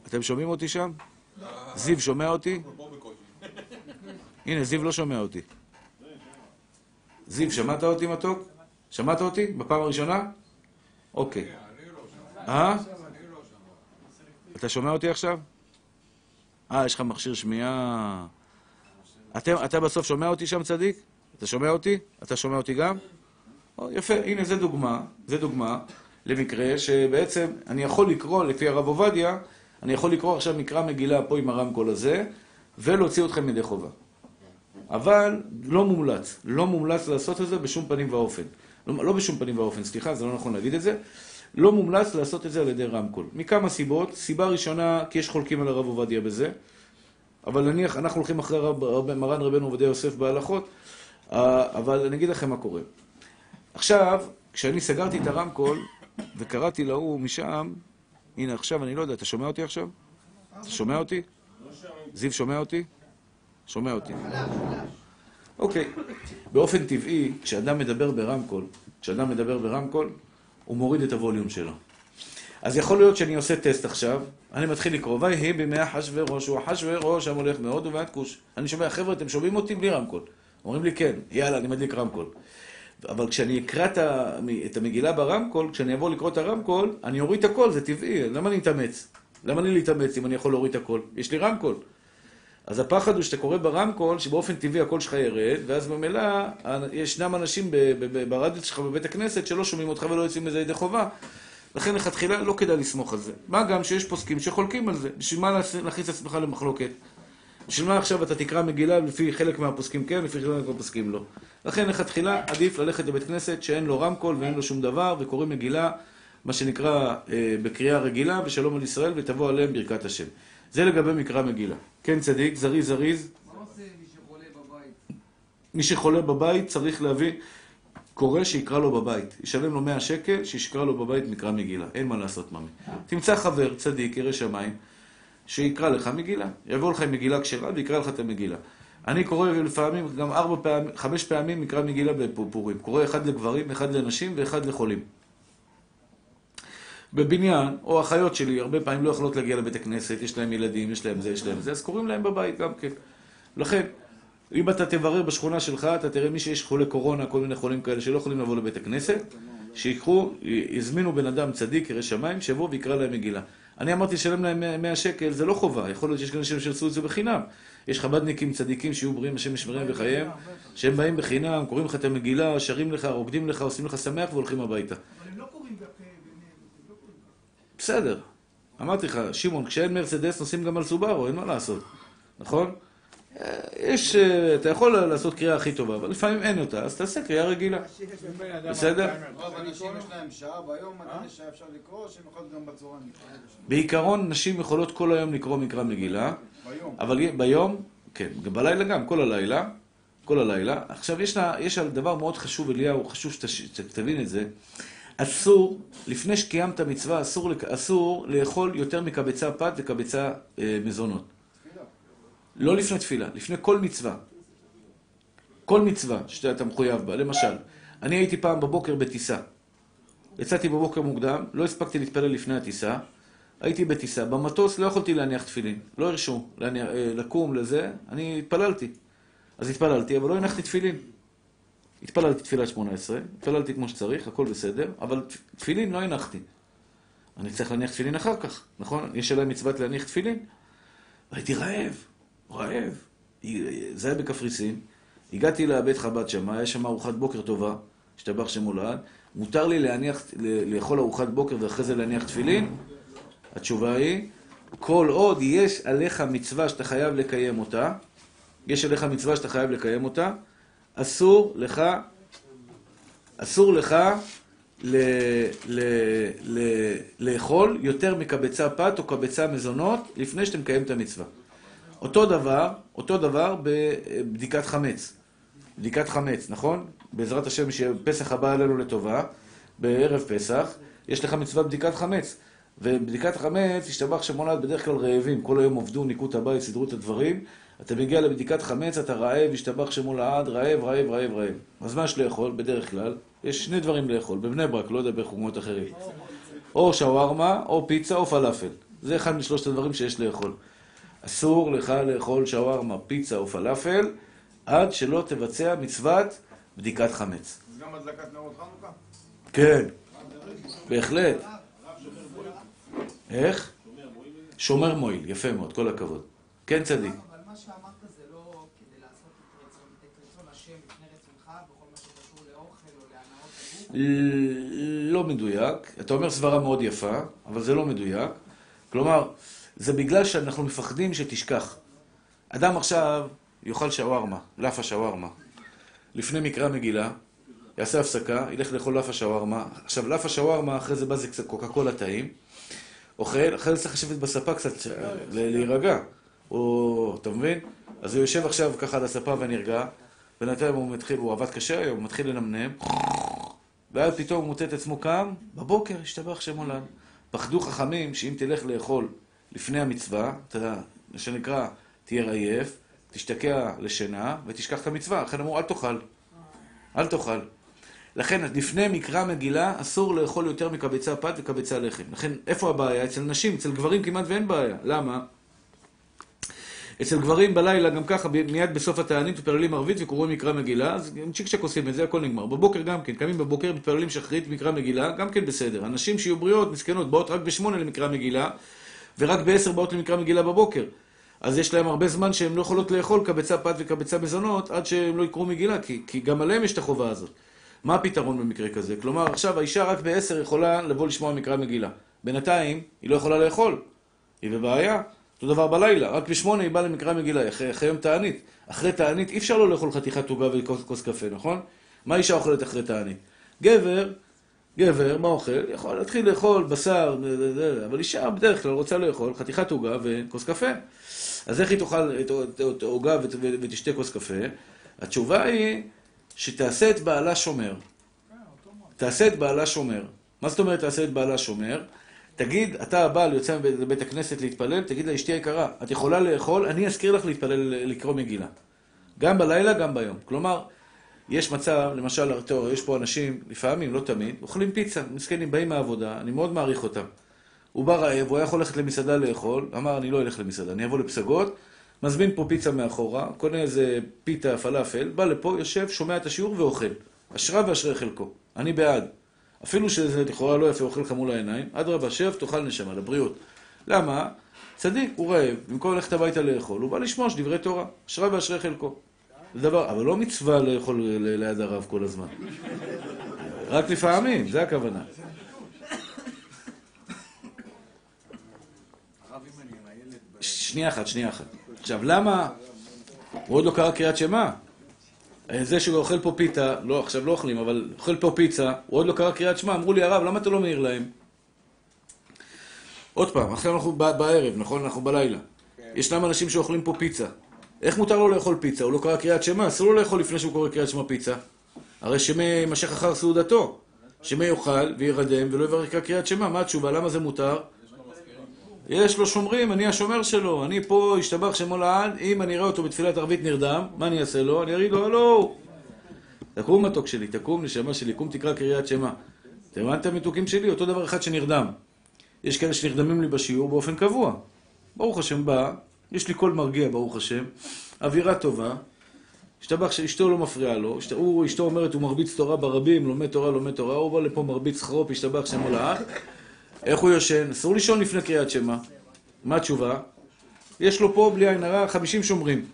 אתם שומעים אותי שם? זיו שומע אותי? הנה, זיו לא שומע אותי. זיו, שמעת אותי מתוק? שמעת אותי? בפעם הראשונה? אוקיי. אה? אתה שומע אותי עכשיו? אה, יש לך מכשיר שמיעה. אתה בסוף שומע אותי שם, צדיק? אתה שומע אותי? אתה שומע אותי גם? יפה, הנה, זה דוגמה, זה דוגמה למקרה שבעצם אני יכול לקרוא, לפי הרב עובדיה, אני יכול לקרוא עכשיו מקרא מגילה פה עם הרמקול הזה, ולהוציא אתכם ידי חובה. אבל לא מומלץ, לא מומלץ לעשות את זה בשום פנים ואופן. לא, לא בשום פנים ואופן, סליחה, זה לא נכון להגיד את זה. לא מומלץ לעשות את זה על ידי רמקול. מכמה סיבות. סיבה ראשונה, כי יש חולקים על הרב עובדיה בזה, אבל נניח, אנחנו הולכים אחרי רב, רב, מרן רבנו עובדיה יוסף בהלכות, אה, אבל אני אגיד לכם מה קורה. עכשיו, כשאני סגרתי את הרמקול וקראתי להוא משם, הנה עכשיו, אני לא יודע, אתה שומע אותי עכשיו? אתה שומע אותי? זיו שומע אותי? שומע אותי. אוקיי. באופן טבעי, כשאדם מדבר ברמקול, כשאדם מדבר ברמקול, הוא מוריד את הווליום שלו. אז יכול להיות שאני עושה טסט עכשיו, אני מתחיל לקרוא, ויהי בימי אחשוורוש, הוא אחשוורוש המולך מהודו ועד כוש. אני שומע, חבר'ה, אתם שומעים אותי בלי רמקול? אומרים לי, כן, יאללה, אני מדליק רמקול. אבל כשאני אקרא את המגילה ברמקול, כשאני אבוא לקרוא את הרמקול, אני אוריד את הכל, זה טבעי, למה אני מתאמץ? למה לי להתאמץ אם אני יכול להוריד את הכל? יש לי רמקול. אז הפחד הוא שאתה קורא ברמקול, שבאופן טבעי הקול שלך ירד, ואז ממילא ישנם אנשים ב- ב- ב- ברדיו שלך בבית הכנסת שלא שומעים אותך ולא יוצאים מזה ידי חובה. לכן לכתחילה לא כדאי לסמוך על זה. מה גם שיש פוסקים שחולקים על זה. בשביל מה להכניס את עצמך למחלוקת? בשביל מה עכשיו אתה תקרא מגילה לפי חלק מהפוסקים כן, לפי חלק מהפוסקים לא. לכן לכתחילה עדיף ללכת לבית כנסת שאין לו רמקול ואין לו שום דבר, וקוראים מגילה, מה שנקרא אה, בקריאה רגילה, ושלום על ישראל, ותבוא עליהם ברכת השם. זה לגבי מקרא מגילה. כן צדיק, זריז זריז.
מה עושה מי שחולה בבית?
מי שחולה בבית צריך להביא קורא שיקרא לו בבית. ישלם לו 100 שקל, שיקרא לו בבית מקרא מגילה. אין מה לעשות, ממי. תמצא חבר, צדיק, ירא שמיים, שיקרא לך מגילה. יבוא לך עם מגילה כשרה ויקרא לך את המגילה. אני קורא לפעמים, גם ארבע פעמים, חמש פעמים מקרא מגילה בפורים. קורא אחד לגברים, אחד לנשים ואחד לחולים. בבניין, או אחיות שלי, הרבה פעמים לא יכולות להגיע לבית הכנסת, יש להם ילדים, יש להם זה, יש להם זה, אז קוראים להם בבית גם כן. לכן, אם אתה תברר בשכונה שלך, אתה תראה מי שיש חולי קורונה, כל מיני חולים כאלה שלא יכולים לבוא לבית הכנסת, שיקחו, יזמינו בן אדם צדיק, ירא שמיים, שיבוא ויקרא להם מגילה. אני אמרתי לשלם להם 100 100 שקל, זה לא חובה, יכול להיות שיש כאלה אנשים שיעשו את זה בחינם. יש חב"דניקים צדיקים שיהיו בריאים, השם ישמרם בחייהם, שהם באים בחינם, קוראים לך את המגילה, שרים לך, רוקדים לך, עושים לך שמח והולכים הביתה.
אבל הם לא קוראים בפה ביניהם, הם לא קוראים.
בסדר. אמרתי לך, שמעון, כשאין מרצדס נוסעים גם על סובארו, אין מה לעשות, נכון? אה, יש, אה, אתה יכול לעשות קריאה הכי טובה, אבל לפעמים אין אותה, אז תעשה קריאה רגילה. בסדר?
רוב
לקרוא
יש? להם שעה ביום, מתי שעה אפשר לקרוא, שהם יכולים גם בצהריים.
בעיקרון, נשים יכולות כל היום לקרוא מקרא מגילה,
ביום.
אבל ביום, כן, גם בלילה גם, כל הלילה, כל הלילה. עכשיו, יש, לה, יש על דבר מאוד חשוב, אליהו, חשוב שתבין את זה. אסור, לפני שקיימת מצווה, אסור, אסור לאכול יותר מקבצה פת וקבצה אה, מזונות. לא לפני תפילה, לפני כל מצווה. כל מצווה שאתה מחויב בה. למשל, אני הייתי פעם בבוקר בטיסה. יצאתי בבוקר מוקדם, לא הספקתי להתפלל לפני הטיסה, הייתי בטיסה. במטוס לא יכולתי להניח תפילין, לא הרשו להניח, אה, לקום לזה, אני התפללתי. אז התפללתי, אבל לא הנחתי תפילין. התפללתי תפילת שמונה עשרה, התפללתי כמו שצריך, הכל בסדר, אבל תפילין לא הנחתי. אני צריך להניח תפילין אחר כך, נכון? יש עליי מצוות להניח תפילין. והייתי רעב, רעב. זה היה בקפריסין. הגעתי לבית חב"ד שם, היה שם ארוחת בוקר טובה, השתבח שמו לעד. מותר לי להניח, לאכול ארוחת בוקר ואחרי זה להניח תפילין? התשובה היא, כל עוד יש עליך מצווה שאתה חייב לקיים אותה, יש עליך מצווה שאתה חייב לקיים אותה, אסור לך, אסור לך ל, ל, ל, לאכול יותר מקבצה פת או קבצה מזונות לפני שאתה מקיים את המצווה. אותו דבר, אותו דבר בבדיקת חמץ. בדיקת חמץ, נכון? בעזרת השם, שפסח הבא עלינו לטובה, בערב פסח, יש לך מצוות בדיקת חמץ. ובדיקת החמץ, השתבח שמונד בדרך כלל רעבים, כל היום עבדו, ניקו את הבית, סידרו את הדברים. אתה מגיע לבדיקת חמץ, אתה רעב, השתבח שמולד, רעב, רעב, רעב, רעב. אז מה יש לאכול, בדרך כלל? יש שני דברים לאכול, בבני ברק, לא יודע בחוגמות אחרים. או שווארמה, או פיצה, או פלאפל. זה אחד משלושת הדברים שיש לאכול. אסור לך לאכול שווארמה, פיצה או פלאפל, עד שלא תבצע מצוות בדיקת חמץ.
אז גם הדלקת נרות חנוכה?
כן, בהחלט. איך? שומר מועיל, יפה מאוד, כל הכבוד. כן, צדיק.
אבל מה שאמרת זה לא כדי לעשות את רצון, את רצון השם לפני רצונך בכל מה שקשור לאוכל או להנאות הגוף.
לא מדויק. אתה אומר סברה מאוד יפה, אבל זה לא מדויק. כלומר, זה בגלל שאנחנו מפחדים שתשכח. אדם עכשיו יאכל שווארמה, לאפה שווארמה. לפני מקרא מגילה, יעשה הפסקה, ילך לאכול לאפה שווארמה. עכשיו, לאפה שווארמה, אחרי זה בא זה קצת קוקה קולה טעים. אוכל, אחרי זה צריך לשבת בספה קצת, ל- להירגע. או, אתה מבין? אז הוא יושב עכשיו ככה על הספה ונרגע, בינתיים הוא מתחיל, הוא עבד קשה היום, הוא מתחיל לנמנם, ואז פתאום הוא מוצא את עצמו קם, בבוקר, השתבח שם עולם. פחדו חכמים שאם תלך לאכול לפני המצווה, אתה, מה שנקרא, תהיה עייף, תשתקע לשינה ותשכח את המצווה. לכן אמרו, אל תאכל. אל תאכל. לכן, לפני מקרא מגילה, אסור לאכול יותר מקבצה פת וקבצה לחם. לכן, איפה הבעיה? אצל נשים, אצל גברים כמעט ואין בעיה. למה? אצל גברים בלילה, גם ככה, מיד בסוף התענית מתפללים ערבית וקוראים מקרא מגילה, אז צ'יק צ'ק עושים את זה, הכל נגמר. בבוקר גם כן, קמים בבוקר, מתפללים שחרית, מקרא מגילה, גם כן בסדר. הנשים שיהיו בריאות, מסכנות, באות רק בשמונה למקרא מגילה, ורק בעשר באות למקרא מגילה בבוקר. אז יש להם הרבה זמן שהן לא יכולות לאכול קבצה פת וקבצה מזונות עד שהם לא יקראו מגילה, כי, כי גם עליהם יש את החובה הזאת. מה הפתרון במקרה כזה? כלומר, עכשיו האישה רק בעשר יכולה לבוא לשמוע מקרא מגילה. בינתיים, היא לא יכולה לאכול. היא בבעיה. אותו דבר בלילה, רק בשמונה היא באה למקרא מגילה, אחרי, אחרי יום תענית. אחרי תענית אי אפשר לא לאכול חתיכת עוגה וכוס קפה, נכון? מה אישה אוכלת אחרי תענית? גבר, גבר, מה אוכל? יכול להתחיל לאכול בשר, אבל אישה בדרך כלל רוצה לאכול חתיכת עוגה וכוס קפה. אז איך היא תאכל את- ות- ותשתה כוס קפה? התשובה היא שתעשה את בעלה שומר. תעשה את בעלה שומר. מה זאת אומרת תעשה את בעלה שומר? תגיד, אתה הבעל יוצא מבית- הכנסת להתפלל, תגיד לה, אשתי היקרה, את יכולה לאכול, אני אזכיר לך להתפלל, לקרוא מגילה. גם בלילה, גם ביום. כלומר, יש מצב, למשל, תראו, יש פה אנשים, לפעמים, לא תמיד, אוכלים פיצה, מסכנים, באים מהעבודה, אני מאוד מעריך אותם. הוא בא רעב, הוא היה יכול ללכת למסעדה לאכול, אמר, אני לא אלך למסעדה, אני אבוא לפסגות, מזמין פה פיצה מאחורה, קונה איזה פיתה, פלאפל, בא לפה, יושב, שומע את השיעור ואוכל. אשרה ואשרי חלקו. אני בעד. אפילו שזה לכאורה לא יפה, אוכל לך מול העיניים, אדרבה, שב, תאכל נשמה, לבריאות. למה? צדיק, הוא רעב, במקום ללכת הביתה לאכול, הוא בא לשמוע דברי תורה. אשרה ואשרי חלקו. זה דבר, אבל לא מצווה לאכול ליד הרב כל הזמן. רק לפעמים, זה הכוונה. שנייה אחת, שנייה אחת. עכשיו, למה... הוא עוד לא קרא קריאת שמע. זה שהוא אוכל פה פיתה, לא, עכשיו לא אוכלים, אבל אוכל פה פיצה, הוא עוד לא קרא קריאת שמע, אמרו לי, הרב, למה אתה לא מעיר להם? עוד פעם, עכשיו אנחנו ב- בערב, נכון? אנחנו בלילה. ישנם אנשים שאוכלים פה פיצה. איך מותר לו לאכול פיצה? הוא לא קרא קריאת שמע, אסור לו לאכול לפני שהוא קורא קריאת שמע פיצה. הרי שמא יימשך אחר סעודתו. שמא יאכל וירדם ולא יברך קריאת שמע. מה התשובה? למה זה מותר? יש לו שומרים, אני השומר שלו, אני פה השתבח שמו לעד, אם אני אראה אותו בתפילת ערבית נרדם, מה אני אעשה לו? אני אגיד לו, הלו, תקום מתוק שלי, תקום נשמה שלי, קום תקרא קריאת שמע. אתם הבנתם את המתוקים שלי? אותו דבר אחד שנרדם. יש כאלה שנרדמים לי בשיעור באופן קבוע. ברוך השם בא, יש לי קול מרגיע, ברוך השם, אווירה טובה, השתבח שאשתו לא מפריעה לו, אשת- הוא, אשתו אומרת, הוא מרביץ תורה ברבים, לומד תורה, לומד תורה, הוא בא לפה מרביץ חרופ, השתבח שמו לעד. איך הוא יושן? אסור לישון לפני קריאת שמע. מה התשובה? יש לו פה, בלי עין הרע, 50 שומרים.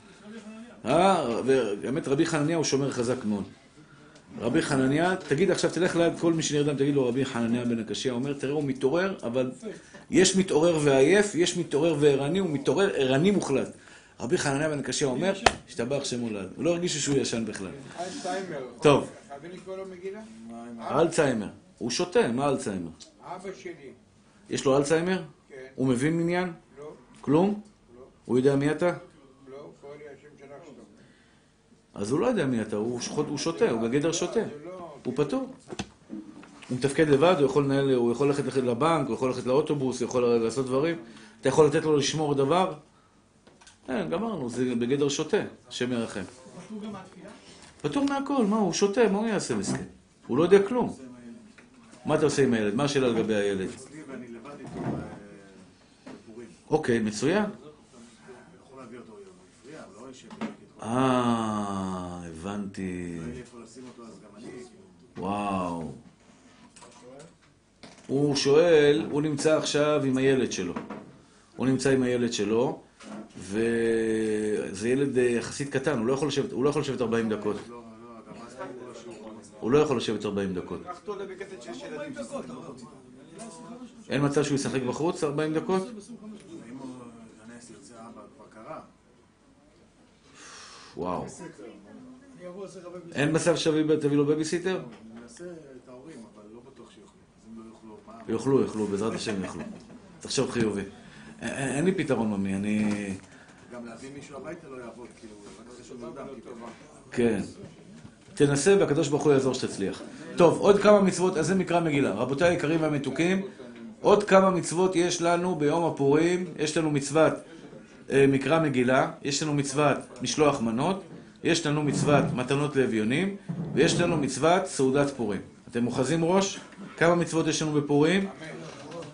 אה, ובאמת רבי חנניה הוא שומר חזק מאוד. רבי חנניה, תגיד עכשיו, תלך ליד כל מי שנרדם, תגיד לו רבי חנניה בן הקשיא, אומר, תראה, הוא מתעורר, אבל יש מתעורר ועייף, יש מתעורר וערני, הוא מתעורר ערני מוחלט. רבי חנניה בן הקשיא אומר, השתבח שמו לעד. הוא לא הרגיש שהוא ישן בכלל.
אלצהיימר.
טוב. אלצהיימר. הוא שותה, מה אלצהיימר?
אבא שלי.
יש לו אלצהיימר?
כן.
הוא מבין מניין?
לא,
כלום? הוא יודע מי אתה?
לא, קורא לי השם של אח שלו.
אז הוא לא יודע מי אתה, הוא שחות- הוא שותה, הוא בגדר שותה.
זה לא...
הוא פטור. הוא מתפקד לבד, הוא יכול לנהל, הוא יכול ללכת ללכת לבנק, הוא יכול ללכת לאוטובוס, הוא יכול לעשות דברים. אתה יכול לתת לו לשמור דבר? כן, גמרנו, זה בגדר שותה, השם ירחם.
פטור גם מהתפילה?
פטור מהכל, מה, הוא שותה, מה הוא יעשה מסכן? הוא לא יודע כלום. מה אתה עושה עם הילד? מה השאלה לגבי הילד?
אצלי ואני לבד איתו אה, בפורים.
אוקיי, מצוין.
לא.
אה, הבנתי.
לא. כאילו,
וואו. הוא שואל, הוא נמצא עכשיו עם הילד שלו. הוא נמצא עם הילד שלו, וזה ילד אה, יחסית קטן, הוא לא יכול לשבת, הוא לא יכול לשבת 40 דקות.
לא, לא, גם אז הייתי כל השיעור.
הוא לא יכול לשבת 40 דקות.
קח אותו לבקטת שיש ילדים.
אין מצב שהוא ישחק בחוץ 40 דקות? וואו. אין מצב שתביא לו בייביסיטר?
לא לא?
יאכלו, יאכלו, בעזרת השם יאכלו. תחשוב חיובי. א- א- אין לי פתרון ממי, אני...
גם להביא מישהו הביתה לא יעבוד, כאילו, רק נרדם. כאילו.
כן. תנסה והקדוש ברוך הוא יעזור שתצליח. טוב, עוד כמה מצוות, אז זה מקרא מגילה. רבותיי היקרים והמתוקים, עוד כמה מצוות יש לנו ביום הפורים. יש לנו מצוות אה, מקרא מגילה, יש לנו מצוות משלוח מנות, יש לנו מצוות מתנות לאביונים, ויש לנו מצוות סעודת פורים. אתם אוחזים ראש? כמה מצוות יש לנו בפורים?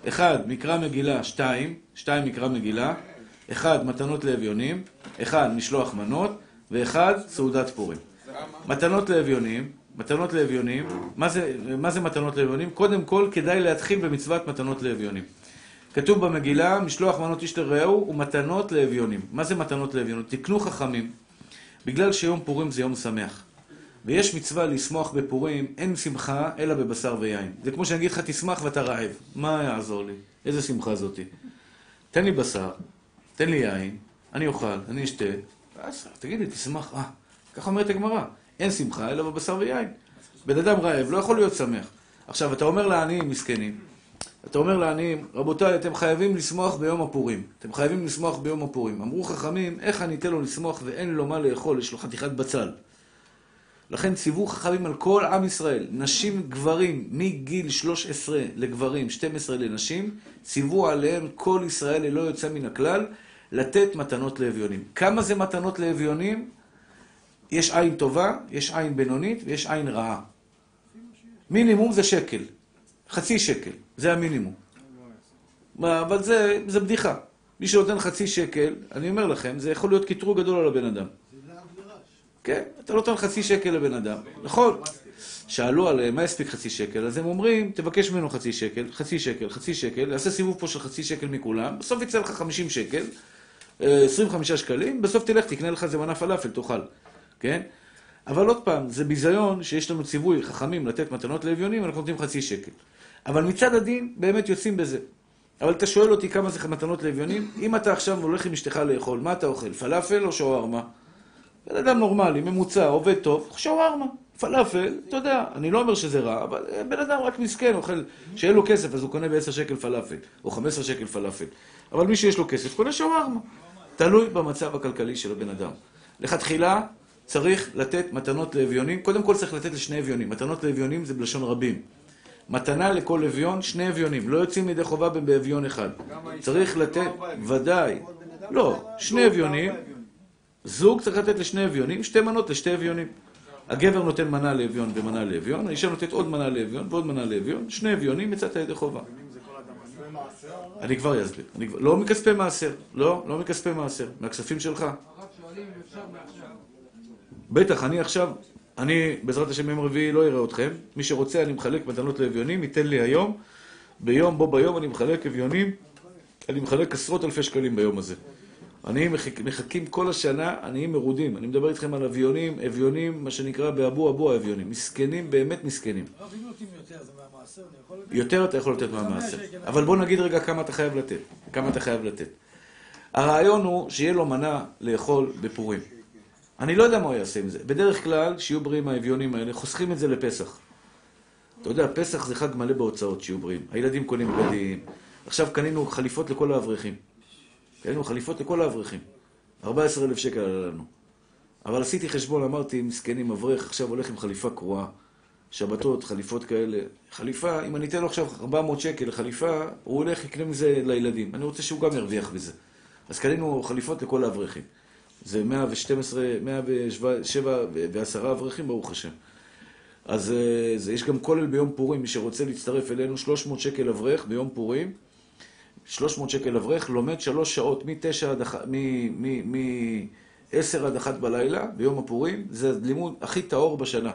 אחד, מקרא מגילה, שתיים, שתיים מקרא מגילה, אחד, מתנות לאביונים, אחד, משלוח מנות, ואחד, סעודת פורים. מתנות לאביונים, מתנות לאביונים, מה זה, מה זה מתנות לאביונים? קודם כל, כדאי להתחיל במצוות מתנות לאביונים. כתוב במגילה, משלוח מנות איש לרעהו ומתנות לאביונים. מה זה מתנות לאביונים? תקנו חכמים, בגלל שיום פורים זה יום שמח. ויש מצווה לשמוח בפורים, אין שמחה אלא בבשר ויין. זה כמו שאני אגיד לך, תשמח ואתה רעב. מה יעזור לי? איזה שמחה זאתי? תן לי בשר, תן לי יין, אני אוכל, אני אשתה, תגיד לי, תשמח. אה, ככה אומרת הגמרא, אין שמחה אלא בבשר ויין. בן אדם רעב, לא יכול להיות שמח. עכשיו, אתה אומר לעניים מסכנים, אתה אומר לעניים, רבותיי, אתם חייבים לשמוח ביום הפורים. אתם חייבים לשמוח ביום הפורים. אמרו חכמים, איך אני אתן לו לשמוח ואין לו מה לאכול, יש לו חתיכת בצל. לכן ציוו חכמים על כל עם ישראל, נשים, גברים, מגיל 13 לגברים, 12 לנשים, ציוו עליהם כל ישראל ללא יוצא מן הכלל, לתת מתנות לאביונים. כמה זה מתנות לאביונים? יש עין טובה, יש עין בינונית ויש עין רעה. מינימום זה שקל, חצי שקל, זה המינימום. מה, אבל זה, זה בדיחה. מי שנותן חצי שקל, אני אומר לכם, זה יכול להיות קטרוג גדול על הבן אדם. כן, אתה נותן חצי שקל לבן אדם, נכון. שאלו עליהם, מה יספיק חצי שקל? אז הם אומרים, תבקש ממנו חצי שקל, חצי שקל, חצי שקל, נעשה סיבוב פה של חצי שקל מכולם, בסוף יצא לך 50 שקל, אה, 25 שקלים, בסוף תלך, תקנה לך איזה מנה פלאפל, תאכל, כן? אבל עוד פעם, זה ביזיון שיש לנו ציווי חכמים לתת מתנות לאביונים, אנחנו נותנים חצי שקל. אבל מצד הדין, באמת יוצאים בזה. אבל אתה שואל אותי כמה זה מתנות לאביונים? אם אתה עכשיו הולך עם אשתך לאכול, מה אתה אוכל? פלאפל או שווארמה? בן אדם נורמלי, ממוצע, עובד טוב, שווארמה, פלאפל, אתה יודע, אני לא אומר שזה רע, אבל אה, בן אדם רק מסכן, אוכל, שאין לו כסף, אז הוא קונה ב-10 שקל פלאפל, או 15 שקל פלאפל. אבל מי שיש לו כסף, קונה שווארמה. תלוי במצב הכלכלי של הבן אדם. לכתחילה, צריך לתת מתנות לאביונים, קודם כל צריך לתת לשני אביונים. מתנות לאביונים זה בלשון רבים. מתנה לכל אביון, שני אביונים. לא יוצאים מידי חובה באביון אחד. צריך לתת, ודאי. לא, שני אביונים. זוג צריך לתת לשני אביונים, שתי מנות לשתי אביונים. הגבר נותן מנה לאביון ומנה לאביון, האישה נותנת עוד מנה לאביון ועוד מנה לאביון, שני אביונים יצאת ידי חובה. אני כבר אסביר. לא מכספי מעשר, לא, לא מכספי מעשר, מהכספים שלך.
שואלים אם אפשר מעכשיו.
בטח, אני עכשיו, אני בעזרת השם יום רביעי לא אראה אתכם. מי שרוצה, אני מחלק מתנות לאביונים, ייתן לי היום. ביום, בו ביום אני מחלק אביונים, אני מחלק עשרות אלפי שקלים ביום הזה. עניים מחכים, כל השנה, עניים מרודים. אני מדבר איתכם על אביונים, אביונים, מה שנקרא באבו אבו האביונים. מסכנים, באמת מסכנים.
נותנים יותר,
אתה יכול לתת מהמעשר. אבל בוא נגיד רגע כמה אתה חייב לתת. כמה אתה חייב לתת. הרעיון הוא שיהיה לו מנה לאכול בפורים. אני לא יודע מה הוא יעשה עם זה. בדרך כלל, שיהיו בריאים האביונים האלה, חוסכים את זה לפסח. אתה יודע, פסח זה חג מלא בהוצאות, שיהיו בריאים. הילדים קונים בגדים. עכשיו קנינו חליפות לכל האברכים. קנינו חליפות לכל האברכים. 14,000 שקל עלה לנו. אבל עשיתי חשבון, אמרתי, מסכנים, אברך עכשיו הולך עם חליפה קרועה. שבתות, חליפות כאלה. חליפה, אם אני אתן לו עכשיו 400 שקל לחליפה, הוא הולך, יקנה מזה לילדים. אני רוצה שהוא גם ירוויח בזה. אז קנינו חליפות לכל האברכים. זה 112, 107 ועשרה אברכים, ברוך השם. אז אה, זה, יש גם כולל ביום פורים, מי שרוצה להצטרף אלינו, 300 שקל אברך ביום פורים. 300 שקל אברך, לומד שלוש שעות, מ-9 עד 1, מ-10 עד 1 בלילה, ביום הפורים. זה הלימוד הכי טהור בשנה.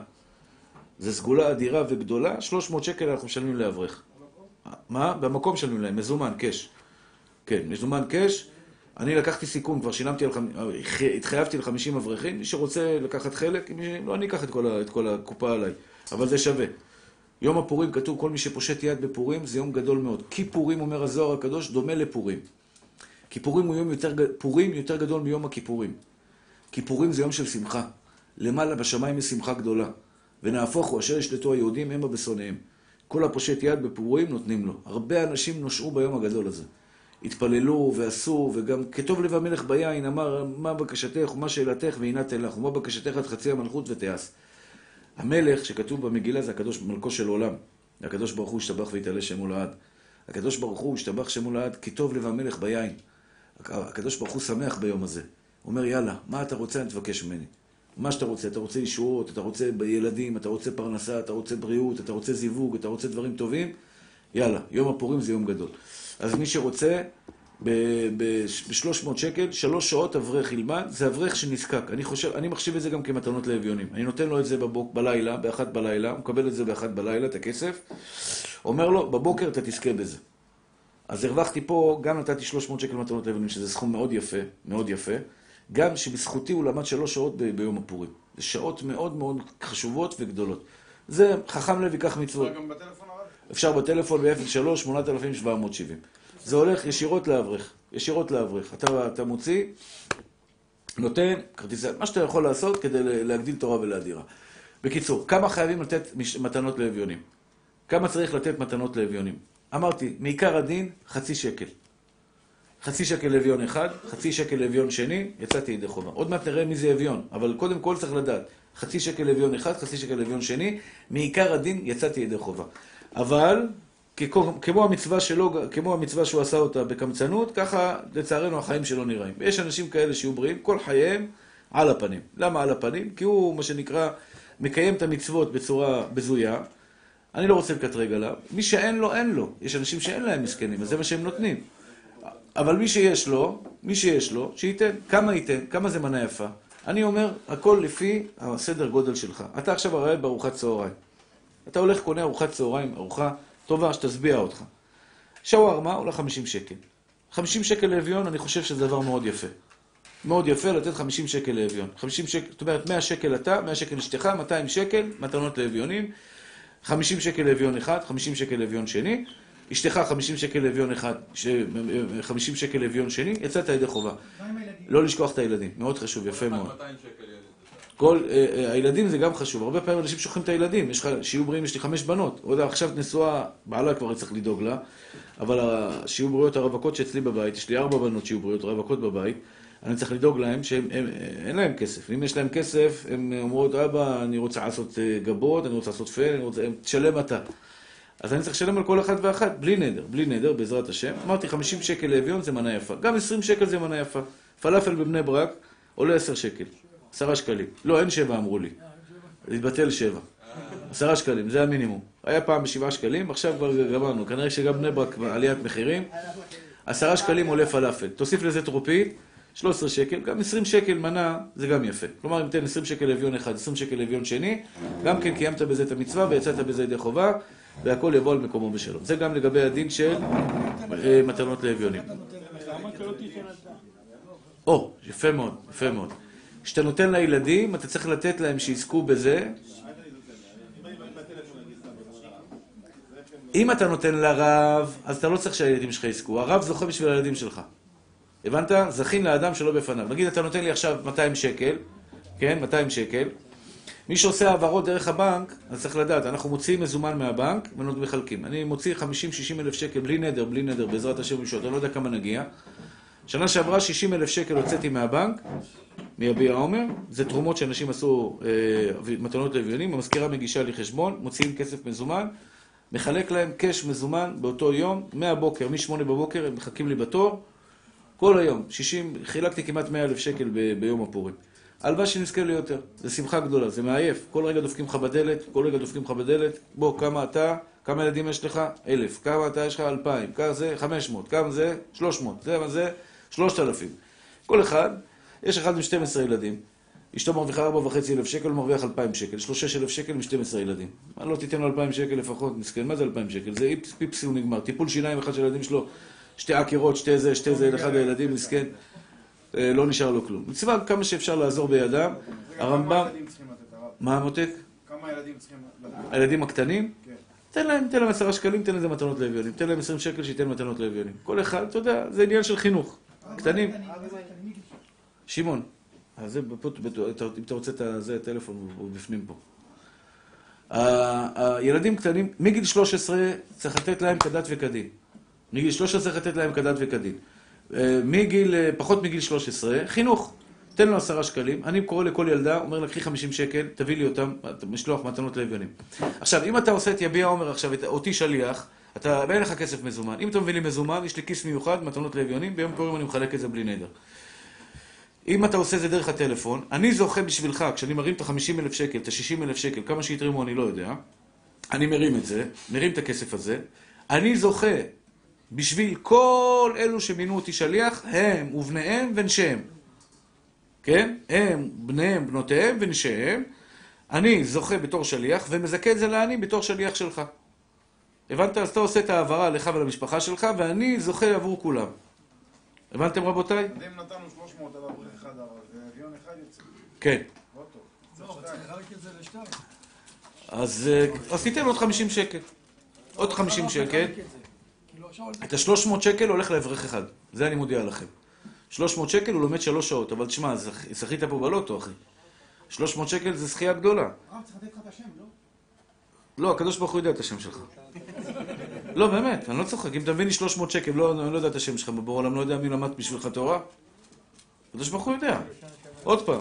זו סגולה אדירה וגדולה, 300 שקל אנחנו משלמים לאברך. מה? במקום משלמים להם, מזומן, קאש. כן, מזומן קאש. אני לקחתי סיכון, כבר שילמתי על חמ... התחייבתי ל-50 אברכים, מי שרוצה לקחת חלק, מי... לא אני אקח את כל, ה... את כל הקופה עליי, אבל זה שווה. יום הפורים כתוב, כל מי שפושט יד בפורים זה יום גדול מאוד. כיפורים, אומר הזוהר הקדוש, דומה לפורים. כיפורים הוא יום יותר, פורים יותר גדול מיום הכיפורים. כיפורים זה יום של שמחה. למעלה בשמיים יש שמחה גדולה. ונהפוך הוא, אשר ישלטו היהודים המה בשונאיהם. כל הפושט יד בפורים נותנים לו. הרבה אנשים נושעו ביום הגדול הזה. התפללו ועשו, וגם כטוב לב המלך ביין אמר, מה בקשתך ומה שאלתך והנה תן לך, ומה בקשתך עד חצי המלכות ותיעש. המלך שכתוב במגילה זה הקדוש מלכו של עולם. הקדוש ברוך הוא השתבח והתעלה שמו לעד. הקדוש ברוך הוא השתבח שמו לעד, כי טוב לב המלך ביין. הקדוש ברוך הוא שמח ביום הזה. הוא אומר, יאללה, מה אתה רוצה, אני תבקש ממני. מה שאתה רוצה, אתה רוצה ישועות, אתה רוצה ילדים, אתה רוצה פרנסה, אתה רוצה בריאות, אתה רוצה זיווג, אתה רוצה דברים טובים, יאללה, יום הפורים זה יום גדול. אז מי שרוצה, ב-300 שקל, שלוש שעות אברך ילמד, זה אברך שנזקק. אני חושב, אני מחשיב את זה גם כמתנות לאביונים. אני נותן לו את זה בבוק, בלילה, באחת בלילה, הוא מקבל את זה באחת בלילה, את הכסף, אומר לו, בבוקר אתה תזכה בזה. אז הרווחתי פה, גם נתתי 300 שקל מתנות לאביונים, שזה סכום מאוד יפה, מאוד יפה. גם שבזכותי הוא למד שלוש שעות ב- ביום הפורים. זה שעות מאוד מאוד חשובות וגדולות. זה חכם לב ייקח מצוות.
גם בטלפון?
אפשר בטלפון ב-03 8770. זה הולך ישירות לאברך. ישירות לאברך. אתה, אתה מוציא, נותן, כרטיסי, מה שאתה יכול לעשות כדי להגדיל תורה ולהדירה. בקיצור, כמה חייבים לתת מתנות לאביונים? כמה צריך לתת מתנות לאביונים? אמרתי, מעיקר הדין, חצי שקל. חצי שקל לאביון אחד, חצי שקל לאביון שני, יצאתי ידי חובה. עוד מעט נראה מי זה אביון, אבל קודם כל צריך לדעת. חצי שקל לאביון אחד, חצי שקל לאביון שני, מעיקר הדין יצאתי ידי חובה. אבל, כמו המצווה שלו, כמו המצווה שהוא עשה אותה בקמצנות, ככה לצערנו החיים שלו נראים. ויש אנשים כאלה שיהיו בריאים, כל חייהם על הפנים. למה על הפנים? כי הוא, מה שנקרא, מקיים את המצוות בצורה בזויה. אני לא רוצה לקטרג עליו. מי שאין לו, אין לו. יש אנשים שאין להם מסכנים, אז זה מה שהם נותנים. אבל מי שיש לו, מי שיש לו, שייתן. כמה ייתן? כמה זה מנה יפה? אני אומר, הכל לפי הסדר גודל שלך. אתה עכשיו הרי בארוחת צהריים. אתה הולך, קונה ארוחת צהריים, ארוחה טובה שתשביע אותך. שווארמה עולה 50 שקל. 50 שקל לאביון, אני חושב שזה דבר מאוד יפה. מאוד יפה לתת 50 שקל לאביון. 50 שקל, זאת אומרת 100 שקל אתה, 100 שקל אשתך, 200 שקל מתנות לאביונים. 50 שקל לאביון אחד, 50 שקל לאביון שני. אשתך 50 שקל לאביון אחד, ש- 50 שקל לאביון שני, יצאת ידי חובה.
מה עם הילדים?
לא לשכוח את הילדים, מאוד חשוב, יפה מאוד.
200 שקל ילד.
כל, אה, אה, הילדים זה גם חשוב, הרבה פעמים אנשים שוכחים את הילדים, יש לך, שיהיו בריאים, יש לי חמש בנות, עוד עכשיו נשואה, בעלה כבר צריך לדאוג לה, אבל שיהיו בריאות הרווקות שאצלי בבית, יש לי ארבע בנות שיהיו בריאות רווקות בבית, אני צריך לדאוג להם שהם, הם, אין להם כסף, אם יש להם כסף, הן אומרות, אבא, אני רוצה לעשות אה, גבות, אני רוצה לעשות פן, אני רוצה, הם, תשלם אתה. אז אני צריך לשלם על כל אחד ואחת, בלי נדר, בלי נדר, בעזרת השם. אמרתי, 50 שקל לאביון זה מנה יפה. גם 20 שקל זה מנה יפה. פלאפל בבני ברק עולה 10 שקל. 10 שקלים. לא, אין 7 אמרו לי. התבטל 7. 10 שקלים, זה המינימום. היה פעם ב-7 שקלים, עכשיו כבר גמרנו. כנראה שגם בני ברק עליית מחירים. 10 שקלים עולה פלאפל. תוסיף לזה טרופית, 13 שקל, גם 20 שקל מנה, זה גם יפה. כלומר, אם תן 20 שקל לאביון אחד, 20 שקל לאביון שני, גם כן קיימת בזה את המצווה ויצאת בזה ידי חובה, והכל יבוא על מקומו בשלום. זה גם לגבי הדין של אה, מתנות לאביונים.
לא?
או, יפה מאוד, יפה מאוד. כשאתה נותן לילדים, אתה צריך לתת להם שיזכו בזה. אם אתה נותן לרב, אז אתה לא צריך שהילדים שלך יזכו. הרב זוכה בשביל הילדים שלך. הבנת? זכין לאדם שלא בפניו. נגיד, אתה נותן לי עכשיו 200 שקל, כן? 200 שקל. מי שעושה העברות דרך הבנק, אז צריך לדעת, אנחנו מוציאים מזומן מהבנק ומחלקים. אני מוציא 50-60 אלף שקל בלי נדר, בלי נדר, בעזרת השם ומשעות, אני לא יודע כמה נגיע. שנה שעברה 60 אלף שקל הוצאתי מהבנק, מיביע עומר, זה תרומות שאנשים עשו אה, מתנות לאביונים, המזכירה מגישה לי חשבון, מוציאים כסף מזומן, מחלק להם קאש מזומן באותו יום, מהבוקר, מ-8 בבוקר, הם מחכים לי בתור, כל היום, 60, חילקתי כמעט 100 אלף שקל ב- ביום הפורים. הלוואי שנזכה ליותר, זה שמחה גדולה, זה מעייף, כל רגע דופקים לך בדלת, כל רגע דופקים לך בדלת, בוא, כמה אתה, כמה ילדים יש לך? אלף, כמה אתה יש לך? אלפיים, כמה זה? חמש מאות, כמה זה? שלוש מאות, זה מה זה? שלושת אלפים. כל אחד, יש אחד עם 12 ילדים, אשתו מרוויחה ארבע וחצי אלף שקל, הוא מרוויח אלפיים שקל, יש לו שש אלף שקל עם 12 ילדים. מה לא תיתן לו אלפיים שקל לפחות, מסכן, מה זה אלפיים שקל? זה פיפסי הוא נגמר, טיפול שיניים אחד של הילדים שלו, שתי עקירות, שתי זה, שתי זה, אחד הילדים, מסכן, אה, לא נשאר לו כלום. מצווה כמה שאפשר לעזור בידם, הרמב"ם? מה המותק?
כמה ילדים צריכים?
הילדים הקטנים?
כן.
תן להם, תן להם עשרה שקלים, תן לזה מתנות לאביונים. תן להם עשרים שקל, שייתן מתנות לאביונים. כל אחד, אתה יודע, זה עניין של חינוך. קטנים. שמעון, אם אתה רוצה את זה, הטלפון הוא בפנים פה. הילדים קטנים, מגיל 13 צריך לתת להם כדת וכדין. מגיל 13 צריך לתת להם כדת וכדין. אה, מגיל, אה, פחות מגיל 13, חינוך. תן לו עשרה שקלים, אני קורא לכל ילדה, אומר לה, קחי 50 שקל, תביא לי אותם, משלוח מתנות לאביונים. עכשיו, אם אתה עושה את יביע עומר עכשיו, אותי שליח, אתה, ואין לך כסף מזומן. אם אתה מביא לי מזומן, יש לי כיס מיוחד, מתנות לאביונים, ביום פורים אני מחלק את זה בלי נדר. אם אתה עושה את זה דרך הטלפון, אני זוכה בשבילך, כשאני מרים את ה-50 אלף שקל, את ה-60 אלף שקל, כמה שיתרמו אני לא יודע, אני מרים את זה, מרים את הכסף הזה, אני זוכה בשביל כל אלו שמינו אותי שליח, הם ובניהם ונשיהם. כן? הם, בניהם, בנותיהם ונשיהם. אני זוכה בתור שליח, ומזכה את זה לעני בתור שליח שלך. הבנת? אז אתה עושה את ההעברה לך ולמשפחה שלך, ואני זוכה עבור כולם. הבנתם רבותיי?
אם נתנו 300 על אברך אחד הרב, ואביון אחד יוצא.
כן.
לא טוב.
לא, צריך לחלק את זה לשתיים.
אז, אה, אז תיתן עוד 50 שקל. עוד 50 שקל.
לחלק את זה. כאילו, עכשיו
את ה-300 שקל הולך לאברך אחד. זה אני מודיע לכם. 300 שקל הוא לומד שלוש שעות, אבל תשמע, זכ- זכית פה בלוטו, אחי. 300 שקל זה זכייה גדולה.
הרב צריך לתת לך את השם, לא?
לא, הקדוש ברוך הוא יודע את השם שלך. לא, באמת, אני לא צוחק. אם אתה מביא לי 300 שקל, לא, אני לא יודע את השם שלך בבור העולם, לא יודע מי למד בשבילך תורה. הקדוש ברוך הוא יודע. עוד פעם.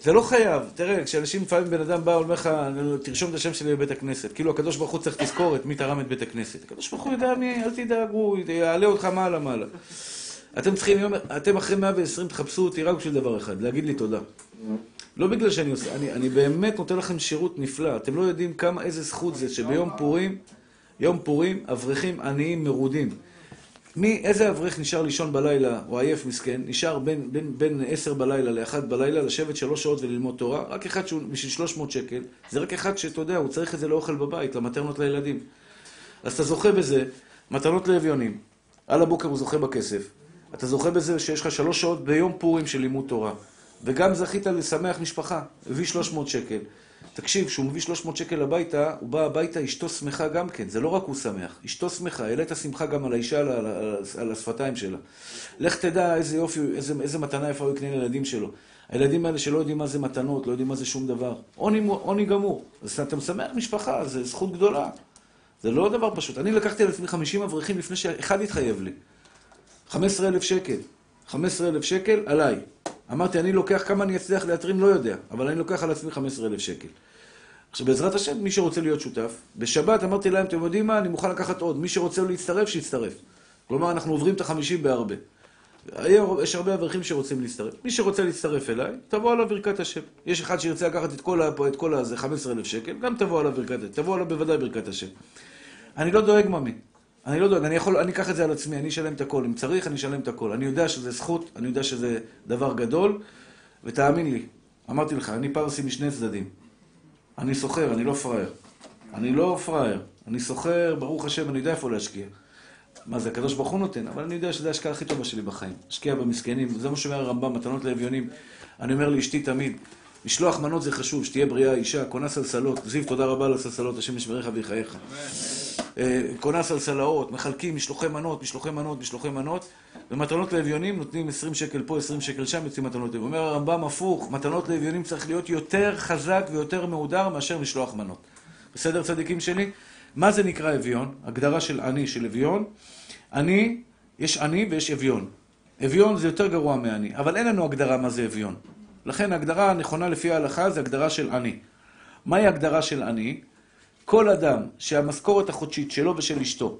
זה לא חייב. תראה, כשאנשים, לפעמים בן אדם בא, אומר לך, תרשום את השם שלי בבית הכנסת. כאילו, הקדוש ברוך הוא צריך תזכורת מי תרם את בית הכנסת. הקדוש ברוך הוא יודע מי, אל תדאג, הוא יעלה אותך מעלה מעלה. אתם צריכים, אתם אחרי 120 תחפשו אותי רק בשביל דבר אחד, להגיד לי תודה. לא בגלל שאני עושה, אני, אני באמת נותן לכם שירות נפלא. אתם לא יודעים כמה, איזה זכות זה שביום פורים, יום פורים, אברכים עניים מרודים. מי, איזה אברך נשאר לישון בלילה, או עייף מסכן, נשאר בין, בין, בין 10 בלילה ל-1 בלילה, לשבת שלוש שעות וללמוד תורה, רק אחד שהוא בשביל 300 שקל, זה רק אחד שאתה יודע, הוא צריך את זה לאוכל בבית, למטרנות לילדים. אז אתה זוכה בזה, מתנות לאביונים, על הבוקר הוא זוכה בכסף. אתה זוכה בזה שיש לך שלוש שעות ביום פורים של לימוד תורה. וגם זכית לשמח משפחה, הביא 300 שקל. תקשיב, כשהוא מביא 300 שקל הביתה, הוא בא הביתה, אשתו שמחה גם כן. זה לא רק הוא שמח, אשתו שמחה. העלית שמחה גם על האישה, על, על, על, השפתיים שלה. לך תדע איזה יופי, איזה, איזה מתנה יפה הוא יקנה לילדים שלו. הילדים האלה שלא יודעים מה זה מתנות, לא יודעים מה זה שום דבר. עוני גמור. אז אתה משמח משפחה, זו זכות גדולה. זה לא דבר פשוט. אני לקחתי על עצמי 50 אברכים לפני שאחד התחייב לי. 15,000 שקל. 15,000 שקל עליי. אמרתי, אני לוקח כמה אני אצליח להתרים, לא יודע, אבל אני לוקח על עצמי 15,000 שקל. עכשיו, בעזרת השם, מי שרוצה להיות שותף, בשבת אמרתי להם, אתם יודעים מה, אני מוכן לקחת עוד. מי שרוצה להצטרף, שיצטרף. כלומר, אנחנו עוברים את החמישים בהרבה. יש הרבה אברכים שרוצים להצטרף. מי שרוצה להצטרף אליי, תבוא עליו ברכת השם. יש אחד שירצה לקחת את כל, ה- את כל הזה, 15,000 שקל, גם תבוא עליו ברכת השם. תבוא עליו בוודאי ברכת השם. אני לא דואג ממי. אני לא דואג, אני יכול, אני אקח את זה על עצמי, אני אשלם את הכל. אם צריך, אני אשלם את הכל. אני יודע שזה זכות, אני יודע שזה דבר גדול, ותאמין לי, אמרתי לך, אני פרסי משני צדדים. אני סוחר, אני לא פראייר. אני לא פראייר. אני סוחר, ברוך השם, אני יודע איפה להשקיע. מה זה, הקדוש ברוך הוא נותן, אבל אני יודע שזו ההשקעה הכי טובה שלי בחיים. השקיע במסכנים, זה מה שאומר הרמב"ם, מתנות לאביונים. אני אומר לאשתי תמיד, משלוח מנות זה חשוב, שתהיה בריאה אישה, קונה סלסלות, זיו, תודה רבה על הסלסלות, השם ישמריך ויחייך. אה, קונה סלסלאות, מחלקים משלוחי מנות, משלוחי מנות, משלוחי מנות, ומתנות לאביונים נותנים 20 שקל פה, 20 שקל שם, יוצאים מתנות לאביונים. אומר הרמב"ם הפוך, מתנות לאביונים צריך להיות יותר חזק ויותר מהודר מאשר משלוח מנות. בסדר, צדיקים שלי? מה זה נקרא אביון? הגדרה של עני, של אביון. עני, יש עני ויש אביון. אביון זה יותר גרוע מעני, אבל אין לנו הגדרה מה זה אביון. לכן ההגדרה הנכונה לפי ההלכה זה הגדרה של עני. מהי הגדרה של עני? כל אדם שהמשכורת החודשית שלו ושל אשתו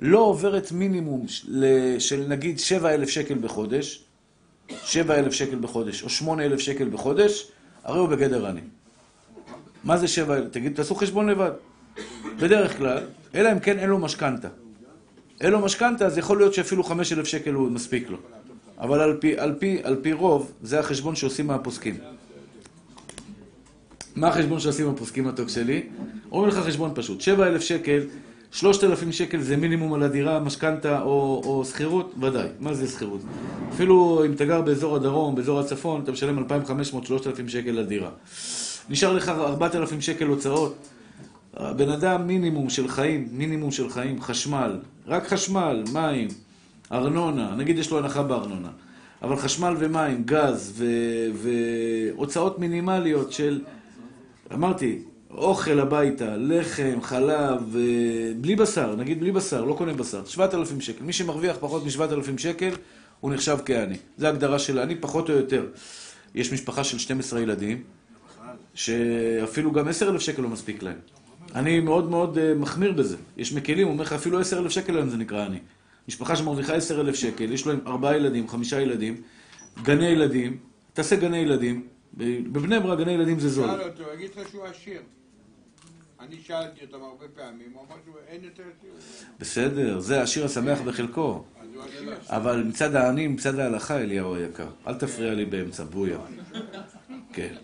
לא עוברת מינימום של נגיד 7,000 שקל בחודש, 7,000 שקל בחודש או 8,000 שקל בחודש, הרי הוא בגדר עני. מה זה 7,000? תגיד, תעשו חשבון לבד. בדרך כלל, אלא אם כן אין לו משכנתה. אין לו משכנתה, אז יכול להיות שאפילו 5,000 שקל הוא מספיק לו. אבל על פי, על, פי, על פי רוב, זה החשבון שעושים מהפוסקים. מה החשבון שעושים הפוסקים מתוק שלי? אומרים לך חשבון פשוט, 7,000 שקל, 3,000 שקל זה מינימום על הדירה, משכנתה או, או שכירות? ודאי. מה זה שכירות? אפילו אם אתה גר באזור הדרום, באזור הצפון, אתה משלם 2,500-3,000 שקל לדירה. נשאר לך 4,000 שקל הוצאות. בן אדם מינימום של חיים, מינימום של חיים, חשמל, רק חשמל, מים, ארנונה, נגיד יש לו הנחה בארנונה, אבל חשמל ומים, גז והוצאות מינימליות של, אמרתי, אוכל הביתה, לחם, חלב, אה, בלי בשר, נגיד בלי בשר, לא קונה בשר, 7,000 שקל. מי שמרוויח פחות מ-7,000 שקל, הוא נחשב כעני. זו ההגדרה של עני, פחות או יותר. יש משפחה של 12 ילדים, שאפילו גם 10,000 שקל לא מספיק להם. אני מאוד מאוד אה, מחמיר בזה. יש מקלים, הוא אומר לך אפילו 10,000 שקל היום זה נקרא עני. משפחה שמרוויחה 10,000 שקל, יש להם ארבעה ילדים, חמישה ילדים, גני ילדים, תעשה גני ילדים, בבני ברק גני ילדים זה זול.
שאל אותו, יגיד לך שהוא עשיר. אני שאלתי אותם הרבה פעמים, הוא אמר שאין יותר עשיר.
בסדר, זה השיר השמח בחלקו.
הוא עשיר.
אבל מצד העני, מצד ההלכה, אליהו היקר. אל תפריע לי באמצע, בויה. כן.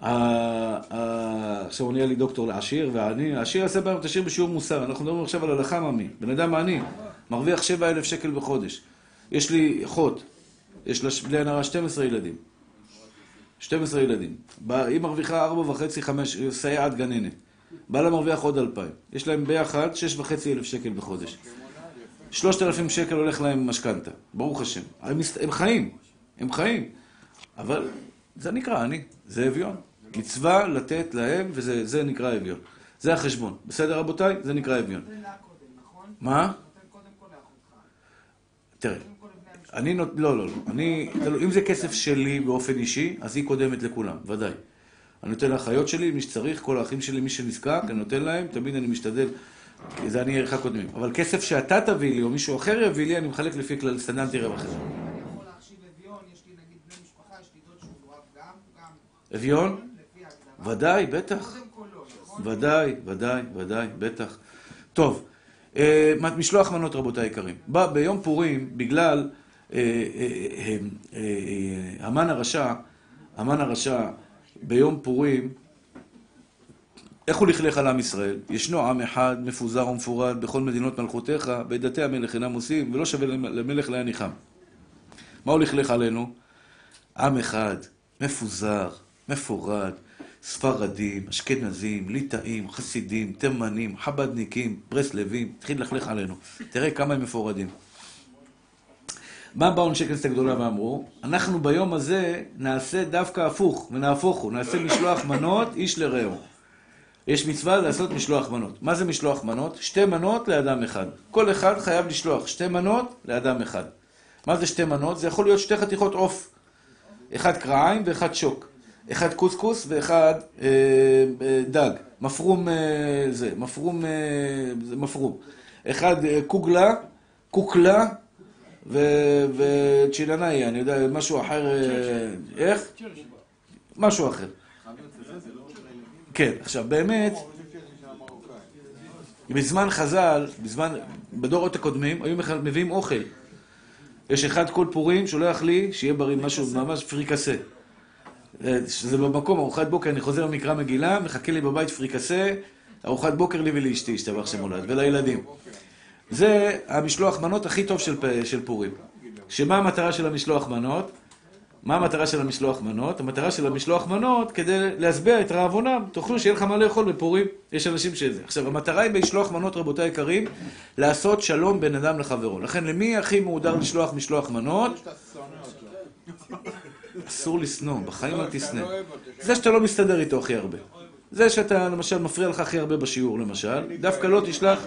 עכשיו הוא נהיה לי דוקטור לעשיר והעני. העשיר יעשה בהם את השיר בשיעור מוסר. אנחנו מדברים עכשיו על הלכה ממי. בן אדם עני, מרוויח 7,000 שקל בחודש. יש לי אחות, יש לה בלי הרע 12 ילדים. 12 ילדים. היא מרוויחה 4.5, 5, סייעת גננת. בעלה מרוויח עוד 2,000. יש להם ביחד 6.5 אלף שקל בחודש. 3,000 שקל הולך להם משכנתה, ברוך השם. הם. הם חיים, הם חיים. אבל זה נקרא עני, זה אביון. מצווה לתת להם, וזה זה נקרא אביון. זה החשבון. בסדר רבותיי? זה נקרא אביון.
נכון?
מה?
נותן קודם כל לאחותך.
תראה. אני נות... לא, לא, לא. אני... תלוי, אם זה כסף שלי באופן אישי, אז היא קודמת לכולם, ודאי. אני נותן לאחיות שלי, מי שצריך, כל האחים שלי, מי שנזקק, אני נותן להם, תמיד אני משתדל, כי זה אני ערך הקודמים. אבל כסף שאתה תביא לי, או מישהו אחר יביא לי, אני מחלק לפי כלל סטנדרטי רווח.
אני יכול להחשיב אביון, יש לי נגיד בני משפחה, יש לי דוד שהוא גם, גם.
אביון? ודאי, בטח.
לא, נכון?
ודאי, ודאי, ודאי, בטח. טוב, משלוח מנות רבותיי היקרים. ביום פורים, בגלל אה, אה, אה, אה, המן הרשע, המן הרשע, ביום פורים, איך הוא לכלך על עם ישראל? ישנו עם אחד, מפוזר ומפורד בכל מדינות מלכותיך, בדתי המלך אינם עושים, ולא שווה למלך להניחם. מה הוא לכלך עלינו? עם אחד, מפוזר, מפורד, ספרדים, אשכנזים, ליטאים, חסידים, תימנים, חבדניקים, ברסלבים, התחיל ללכלך עלינו. תראה כמה הם מפורדים. מה באו אנשי כנסת הגדולה ואמרו? אנחנו ביום הזה נעשה דווקא הפוך, ונהפוך הוא, נעשה משלוח מנות איש לרעהו. יש מצווה לעשות משלוח מנות. מה זה משלוח מנות? שתי מנות לאדם אחד. כל אחד חייב לשלוח שתי מנות לאדם אחד. מה זה שתי מנות? זה יכול להיות שתי חתיכות עוף. אחד קרעיים ואחד שוק. אחד קוסקוס ואחד אה, אה, דג. מפרום אה, זה, מפרום, אה, זה מפרום. אחד אה, קוגלה, קוקלה ו- וצ'ילנאי, אני יודע, משהו אחר, אה, איך? משהו אחר. כן, עכשיו באמת, בזמן חז"ל, בזמן, בדורות הקודמים, היו מביאים אוכל. יש אחד כל פורים שולח לי שיהיה בריא משהו ממש פריקסה. אה, שזה במקום, ארוחת בוקר, אני חוזר ממקרא מגילה, מחכה לי בבית פריקסה, ארוחת בוקר לי ולאשתי, השתבח שמולד, ולילדים. זה המשלוח מנות הכי טוב של, של פורים. שמה המטרה של המשלוח מנות? מה המטרה של המשלוח מנות? המטרה של המשלוח מנות כדי להשביע את רעבונם. תאכלו שיהיה לך מה לאכול בפורים. יש אנשים שזה. עכשיו, המטרה היא במשלוח מנות, רבותיי היקרים, לעשות שלום בין אדם לחברו. לכן, למי הכי מהודר לשלוח משלוח מנות? אסור לשנוא, בחיים אל תשנא. זה שאתה לא מסתדר איתו הכי הרבה. זה שאתה למשל מפריע לך הכי הרבה בשיעור למשל, דווקא לא תשלח,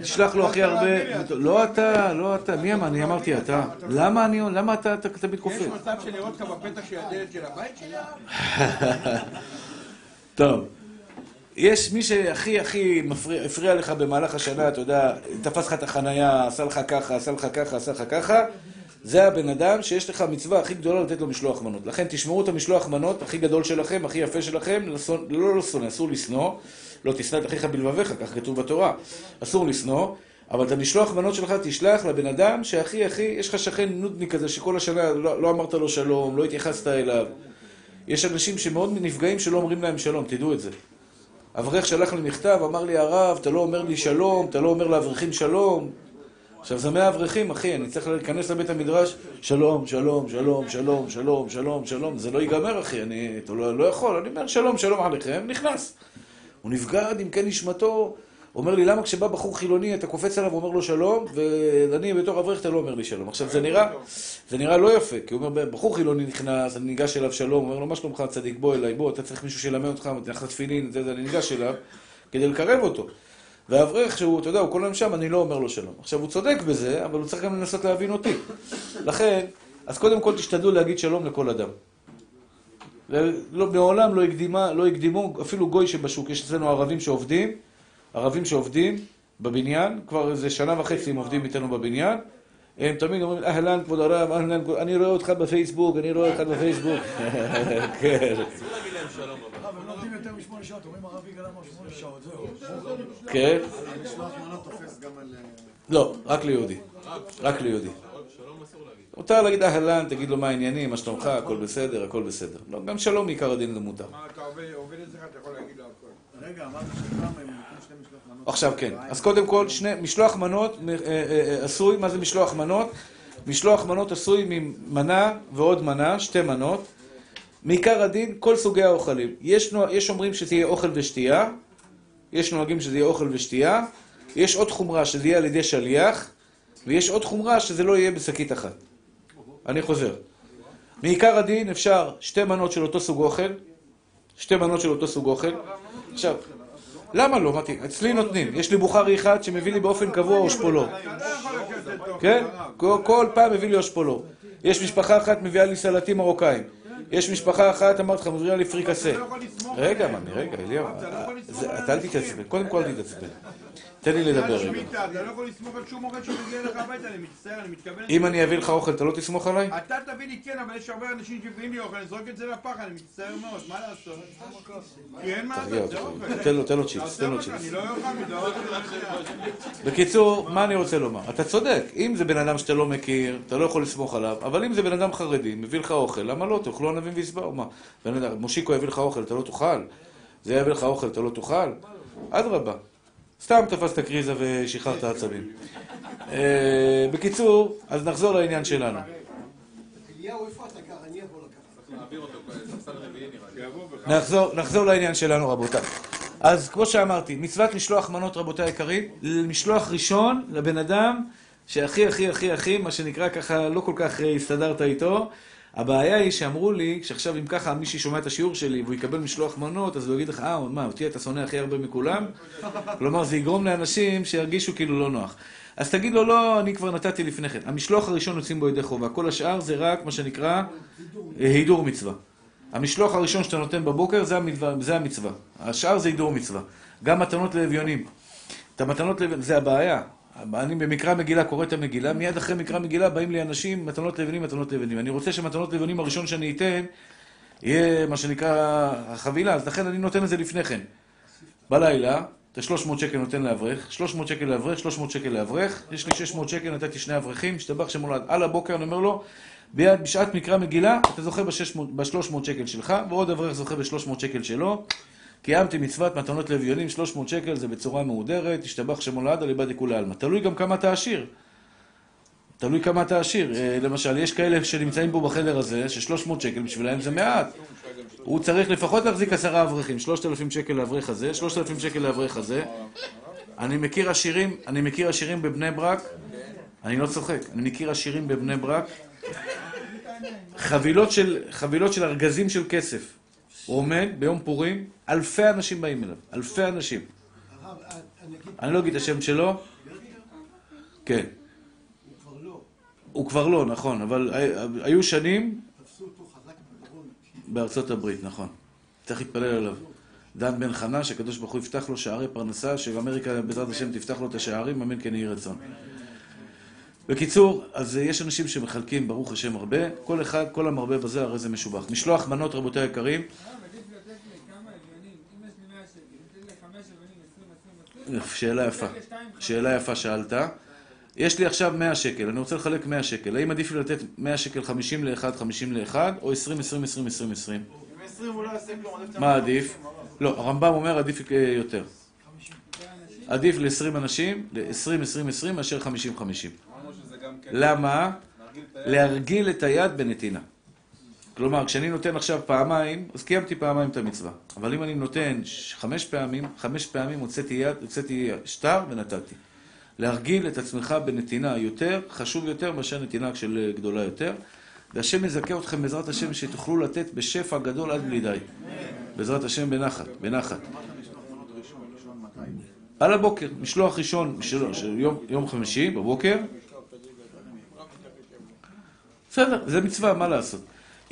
תשלח לו הכי הרבה, לא אתה, לא אתה, מי אמר? אני אמרתי אתה. למה אני, למה אתה תמיד
יש
כופר?
מצב שאני רואה אותך בפתח של הדלת של הבית שלה?
טוב. יש מי שהכי הכי מפריע, הפריע לך במהלך השנה, אתה יודע, תפס לך את החנייה, עשה לך ככה, עשה לך ככה, עשה לך ככה, זה הבן אדם שיש לך מצווה הכי גדולה לתת לו משלוח מנות. לכן תשמרו את המשלוח מנות הכי גדול שלכם, הכי יפה שלכם, לא לא שונא, אסור לשנוא, לא תשנא את אחיך בלבביך, כך כתוב בתורה, אסור לשנוא, אבל את המשלוח מנות שלך תשלח לבן אדם שהכי הכי, יש לך שכן נודניק כזה שכל השנה לא, לא אמרת לו שלום, לא התייחסת אליו. יש אנשים שמאוד נפגעים שלא אומרים להם שלום, תדעו את זה. אברך שלח לי מכתב, אמר לי הרב, אתה לא אומר לי שלום, אתה לא אומר לאברכים שלום. עכשיו זה מהאברכים, אחי, אני צריך להיכנס לבית המדרש, שלום, שלום, שלום, שלום, שלום, שלום, שלום, זה לא ייגמר, אחי, אני לא, לא יכול, אני אומר שלום, שלום עליכם, נכנס. הוא נבגד עם כן נשמתו, אומר לי, למה כשבא בחור חילוני אתה קופץ עליו ואומר לו שלום, ואני בתור אברך אתה לא אומר לי שלום. עכשיו זה נראה, זה נראה לא יפה, כי הוא אומר, בחור חילוני נכנס, אני ניגש אליו שלום, אומר לו, מה שלומך צדיק, בוא אליי, בוא, אתה צריך מישהו שילמד אותך, תלך לתפילין, זה, זה, אני ניגש אליו, כדי לקרב אותו. והאברך שהוא, אתה יודע, הוא כל היום שם, אני לא אומר לו שלום. עכשיו, הוא צודק בזה, אבל הוא צריך גם לנסות להבין אותי. לכן, אז קודם כל תשתדלו להגיד שלום לכל אדם. לא, מעולם לא, הקדימה, לא הקדימו, אפילו גוי שבשוק, יש אצלנו ערבים שעובדים, ערבים שעובדים בבניין, כבר איזה שנה וחצי הם עובדים איתנו בבניין, הם תמיד אומרים, אהלן כבוד הרב, אהלן, כבוד- אני רואה אותך בפייסבוק, אני רואה אותך בפייסבוק. כן,
הרב, הם לא עובדים יותר משמונה שעות, אומרים הרב יגאל אמר שמונה שעות, זהו.
כן.
על... אה,
לא, רק ליהודי. רק ליהודי. מותר להגיד אהלן, תגיד לו מה העניינים, מה שלומך, הכל בסדר, הכל בסדר. לא, גם שלום מעיקר הדין זה מותר.
מה, אתה עובד עובד אצלך, אתה יכול להגיד לו הכל.
רגע, אמרת שפעם הם נותנים שני משלוח מנות.
עכשיו כן, אז קודם כל, שני, משלוח מנות אה, אה, אה, עשוי, מה זה משלוח מנות? משלוח מנות עשוי ממנה ועוד מנה, שתי מנות. מעיקר הדין, כל סוגי האוכלים. יש, יש אומרים שזה יהיה אוכל ושתייה, יש נוהגים שזה יהיה אוכל ושתייה, יש עוד חומרה שזה יהיה על ידי שליח, ויש עוד חומרה שזה לא יהיה בשקית אחת. אני חוזר. מעיקר הדין אפשר שתי מנות של אותו סוג אוכל, שתי מנות של אותו סוג אוכל. עכשיו, למה לא? אמרתי, אצלי נותנים. יש לי בוכרי אחד שמביא לי באופן קבוע אושפולו. כן? כל, פעם מביא לי אושפולו. יש משפחה אחת מביאה לי סלטים מרוקאים. יש משפחה אחת, אמרתי לך, מביאה לי פריקסה. רגע. ממי, רגע, אליהו.
עליהם
אתה אל. תתעצבן. קודם כל אל תתעצבן. תן לי לדבר רגע.
שמיטה, אתה לא יכול לסמוך על שום אוכל שמגיע אליך הביתה, אני מצטער, אני מתכוון...
אם אני אביא לך אוכל, אתה לא תסמוך עליי?
אתה תביא לי כן, אבל יש הרבה אנשים שמביאים לי אוכל, אני זורק את זה לפח, אני מצטער מאוד, מה לעשות? כי אין מה לעשות, זה. אוכל.
תן לו, תן לו צ'יפס, תן לו צ'יפס.
לא אוכל.
בקיצור, מה אני רוצה לומר? אתה צודק, אם זה בן אדם שאתה לא מכיר, אתה לא יכול לסמוך עליו, אבל אם זה בן אדם חרדי, מביא לך אוכל, למה לא? תאכלו ענבים ויסבעו, מה? מושיקו יביא לך אוכל, אתה לא תאכל? זה יביא לך אוכל, אתה לא תאכל? אדרבה. סתם תפסת קריזה ושחררת עצבים. אה, בקיצור, אז נחזור לעניין שלנו. נחזור לעניין שלנו, רבותיי. אז כמו שאמרתי, מצוות משלוח מנות, רבותיי היקרים, משלוח ראשון לבן אדם שהכי הכי הכי הכי, מה שנקרא ככה, לא כל כך אה, הסתדרת איתו. הבעיה היא שאמרו לי, שעכשיו אם ככה מישהי שומע את השיעור שלי והוא יקבל משלוח מנות, אז הוא יגיד לך, אה, מה, אותי אתה שונא הכי הרבה מכולם? כלומר, זה יגרום לאנשים שירגישו כאילו לא נוח. אז תגיד לו, לא, אני כבר נתתי לפני כן. המשלוח הראשון יוצאים בו ידי חובה, כל השאר זה רק מה שנקרא אה, הידור מצווה. המשלוח הראשון שאתה נותן בבוקר זה המצווה, זה המצווה. השאר זה הידור מצווה. גם מתנות לאביונים. את המתנות לאביונים, זה הבעיה. אני במקרא מגילה קורא את המגילה, מיד אחרי מקרא מגילה באים לי אנשים, מתנות לאביונים, מתנות לאביונים. אני רוצה שמתנות לאביונים הראשון שאני אתן, יהיה מה שנקרא החבילה, אז לכן אני נותן את זה לפני כן. בלילה, את ה-300 שקל נותן לאברך, 300 שקל לאברך, 300 שקל לאברך, יש לי 600 שקל, נתתי שני אברכים, השתבח שמולד. על הבוקר אני אומר לו, ביד, בשעת מקרא מגילה, אתה זוכה ב-300 שקל שלך, ועוד אברך זוכה ב-300 שקל שלו, קיימתי מצוות מתנות לאביונים, 300 שקל, זה בצורה מהודרת, השתבח שמו לעד על איבד לכולי עלמא. תלוי גם כמה אתה עשיר. תלוי כמה אתה עשיר. אה, למשל, יש כאלה שנמצאים פה בחדר הזה, ש-300 שקל בשבילם זה מעט. הוא צריך לפחות להחזיק עשרה אברכים, 3,000 שקל לאברך הזה, 3,000 שקל לאברך הזה. אני מכיר עשירים, אני מכיר עשירים בבני ברק, אני לא צוחק, אני מכיר עשירים בבני ברק, חבילות של, חבילות של ארגזים של כסף. עומד ביום פורים, אלפי אנשים באים אליו, אלפי אנשים.
אני
לא אגיד את השם שלו, כן.
הוא כבר לא,
נכון, אבל היו שנים. בארצות הברית, נכון. צריך להתפלל עליו. דן בן חנה, שהקדוש ברוך הוא יפתח לו שערי פרנסה, שאמריקה בעזרת השם תפתח לו את השערים, אמן כן יהי רצון. בקיצור, אז יש אנשים שמחלקים, ברוך השם, הרבה. כל אחד, כל המרבה בזה, הרי זה משובח. משלוח מנות, רבותיי היקרים,
אה, עדיף לתת לי כמה אביונים, אם יש לי 100 שקל, ניתן לי 5 אביונים, 20, 20, 20.
שאלה יפה. שאלה יפה שאלת. יש לי עכשיו 100 שקל, אני רוצה לחלק 100 שקל. האם עדיף לי לתת 100 שקל 50 ל-1, 50 ל-1, או 20, 20, 20, 20, 20?
עם 20 הוא לא יעשה כלום, עדיף את
מה עדיף? לא, הרמב"ם אומר עדיף אה, יותר. עדיף ל-20 אנשים, ל-20, 20, 20, מאשר 50, 50.
אמרנו שזה גם כן...
למה?
להרגיל את היד
בנתינה. כלומר, כשאני נותן עכשיו פעמיים, אז קיימתי פעמיים את המצווה. אבל אם אני נותן חמש פעמים, חמש פעמים הוצאתי יד, הוצאתי שטר ונתתי. להרגיל את עצמך בנתינה יותר, חשוב יותר מאשר נתינה של אה, גדולה יותר. והשם יזכה אתכם בעזרת השם שתוכלו לתת בשפע גדול עד בלי די. בעזרת השם בנחת, בנחת. על הבוקר, משלוח ראשון של יום, יום חמישי בבוקר, בסדר, זה מצווה, מה לעשות?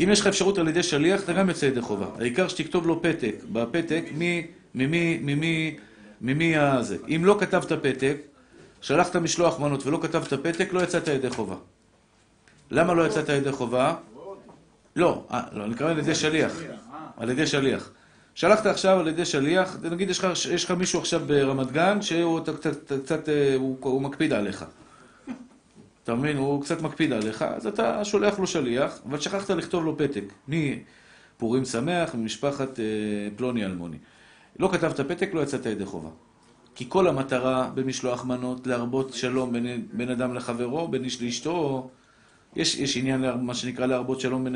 אם יש לך אפשרות על ידי שליח, אתה גם יוצא ידי חובה. העיקר שתכתוב לו פתק, בפתק, מי, ממי, ממי, ממי הזה. אם לא כתבת פתק, שלחת משלוח מנות ולא כתבת פתק, לא יצאת ידי חובה. למה לא יצאת ידי חובה? לא, אה, לא, אני מתכוון על ידי שליח. על ידי שליח. שלחת עכשיו על ידי שליח, נגיד יש לך, יש לך מישהו עכשיו ברמת גן שהוא קצת, אה, הוא מקפיד עליך. אתה מבין? הוא קצת מקפיד עליך, אז אתה שולח לו שליח, אבל שכחת לכתוב לו פתק. מפורים שמח, ממשפחת אה, פלוני אלמוני. לא כתבת פתק, לא יצאת ידי חובה. כי כל המטרה במשלוח מנות להרבות שלום בין, בין אדם לחברו, בין איש לאשתו. יש, יש עניין, מה שנקרא להרבות שלום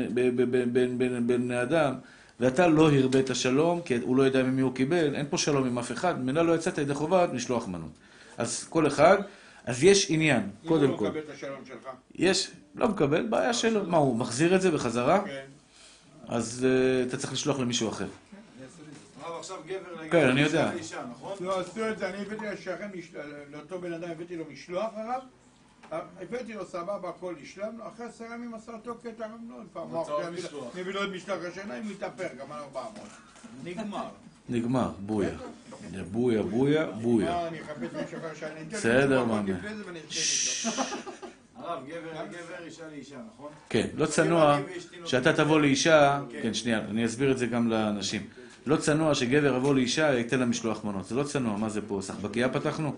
בין בני אדם, ואתה לא הרבית שלום, כי הוא לא יודע ממי הוא קיבל, אין פה שלום עם אף אחד, ממילא לא יצאת ידי חובה משלוח מנות. אז כל אחד, אז יש עניין,
אם
קודם
הוא
כל.
לא מקבל את השלום שלך.
יש, לא מקבל, בעיה שלו. מה, הוא מחזיר את זה בחזרה?
כן.
אז uh, אתה צריך לשלוח למישהו אחר.
עכשיו גבר
כן, אני יודע.
נכון?
לא עשו את זה, אני הבאתי לשכן, לאותו בן אדם הבאתי לו משלוח הרב, הבאתי לו סבבה, הכל השלמנו, אחרי עשרה ימים עשה אותו קטע, לא, לפעמים, הוא מביא לו- עוד משלוח השנה, אם מתהפך, גם על 400. נגמר.
נגמר, בויה. בויה, בויה, בויה.
מה,
בסדר,
אתן איתו.
הרב, גבר לגבר, אישה לאישה, נכון?
כן, לא צנוע שאתה תבוא לאישה, כן, שנייה, אני אסביר את זה גם לאנשים. לא צנוע שגבר יבוא לאישה, ייתן לה משלוח מנות. זה לא צנוע, מה זה פה? סחבקייה פתחנו?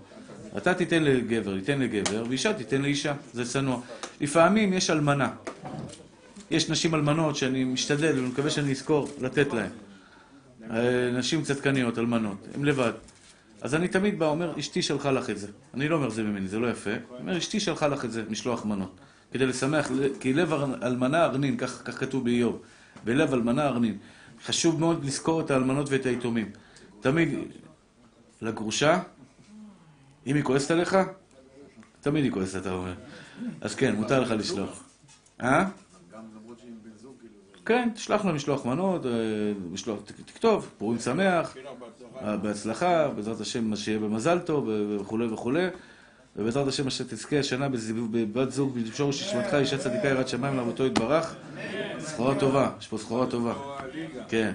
אתה תיתן לגבר, תיתן לגבר, ואישה תיתן לאישה. זה צנוע. לפעמים יש אלמנה. יש נשים אלמנות שאני משתדל ואני מקווה שאני אזכור לתת להן. אה, נשים צדקניות, אלמנות, הן לבד. אז אני תמיד בא, אומר, אשתי שלחה לך את זה. אני לא אומר זה ממני, זה לא יפה. אני אומר, אשתי שלחה לך את זה, משלוח מנות. כדי לשמח, כי לב אלמנה ארנין, כך, כך כתוב באיוב. בלב אלמנה ארנין. חשוב מאוד לזכור את האלמנות ואת היתומים. תמיד, לגרושה, אם היא כועסת עליך, תמיד היא כועסת, אתה אומר. אז כן, מותר לך לשלוח. אה? כן, תשלח לה משלוח מנות, אה, תכתוב, פורים שמח, בהצלחה, בעזרת השם מה שיהיה במזל טוב וכולי וכולי, ובעזרת השם אשר תזכה השנה בבת זוג בשורש נשמתך, אישה צדיקה יראת שמיים לעבודתו יתברך. סחורה טובה, יש פה סחורה טובה. כן.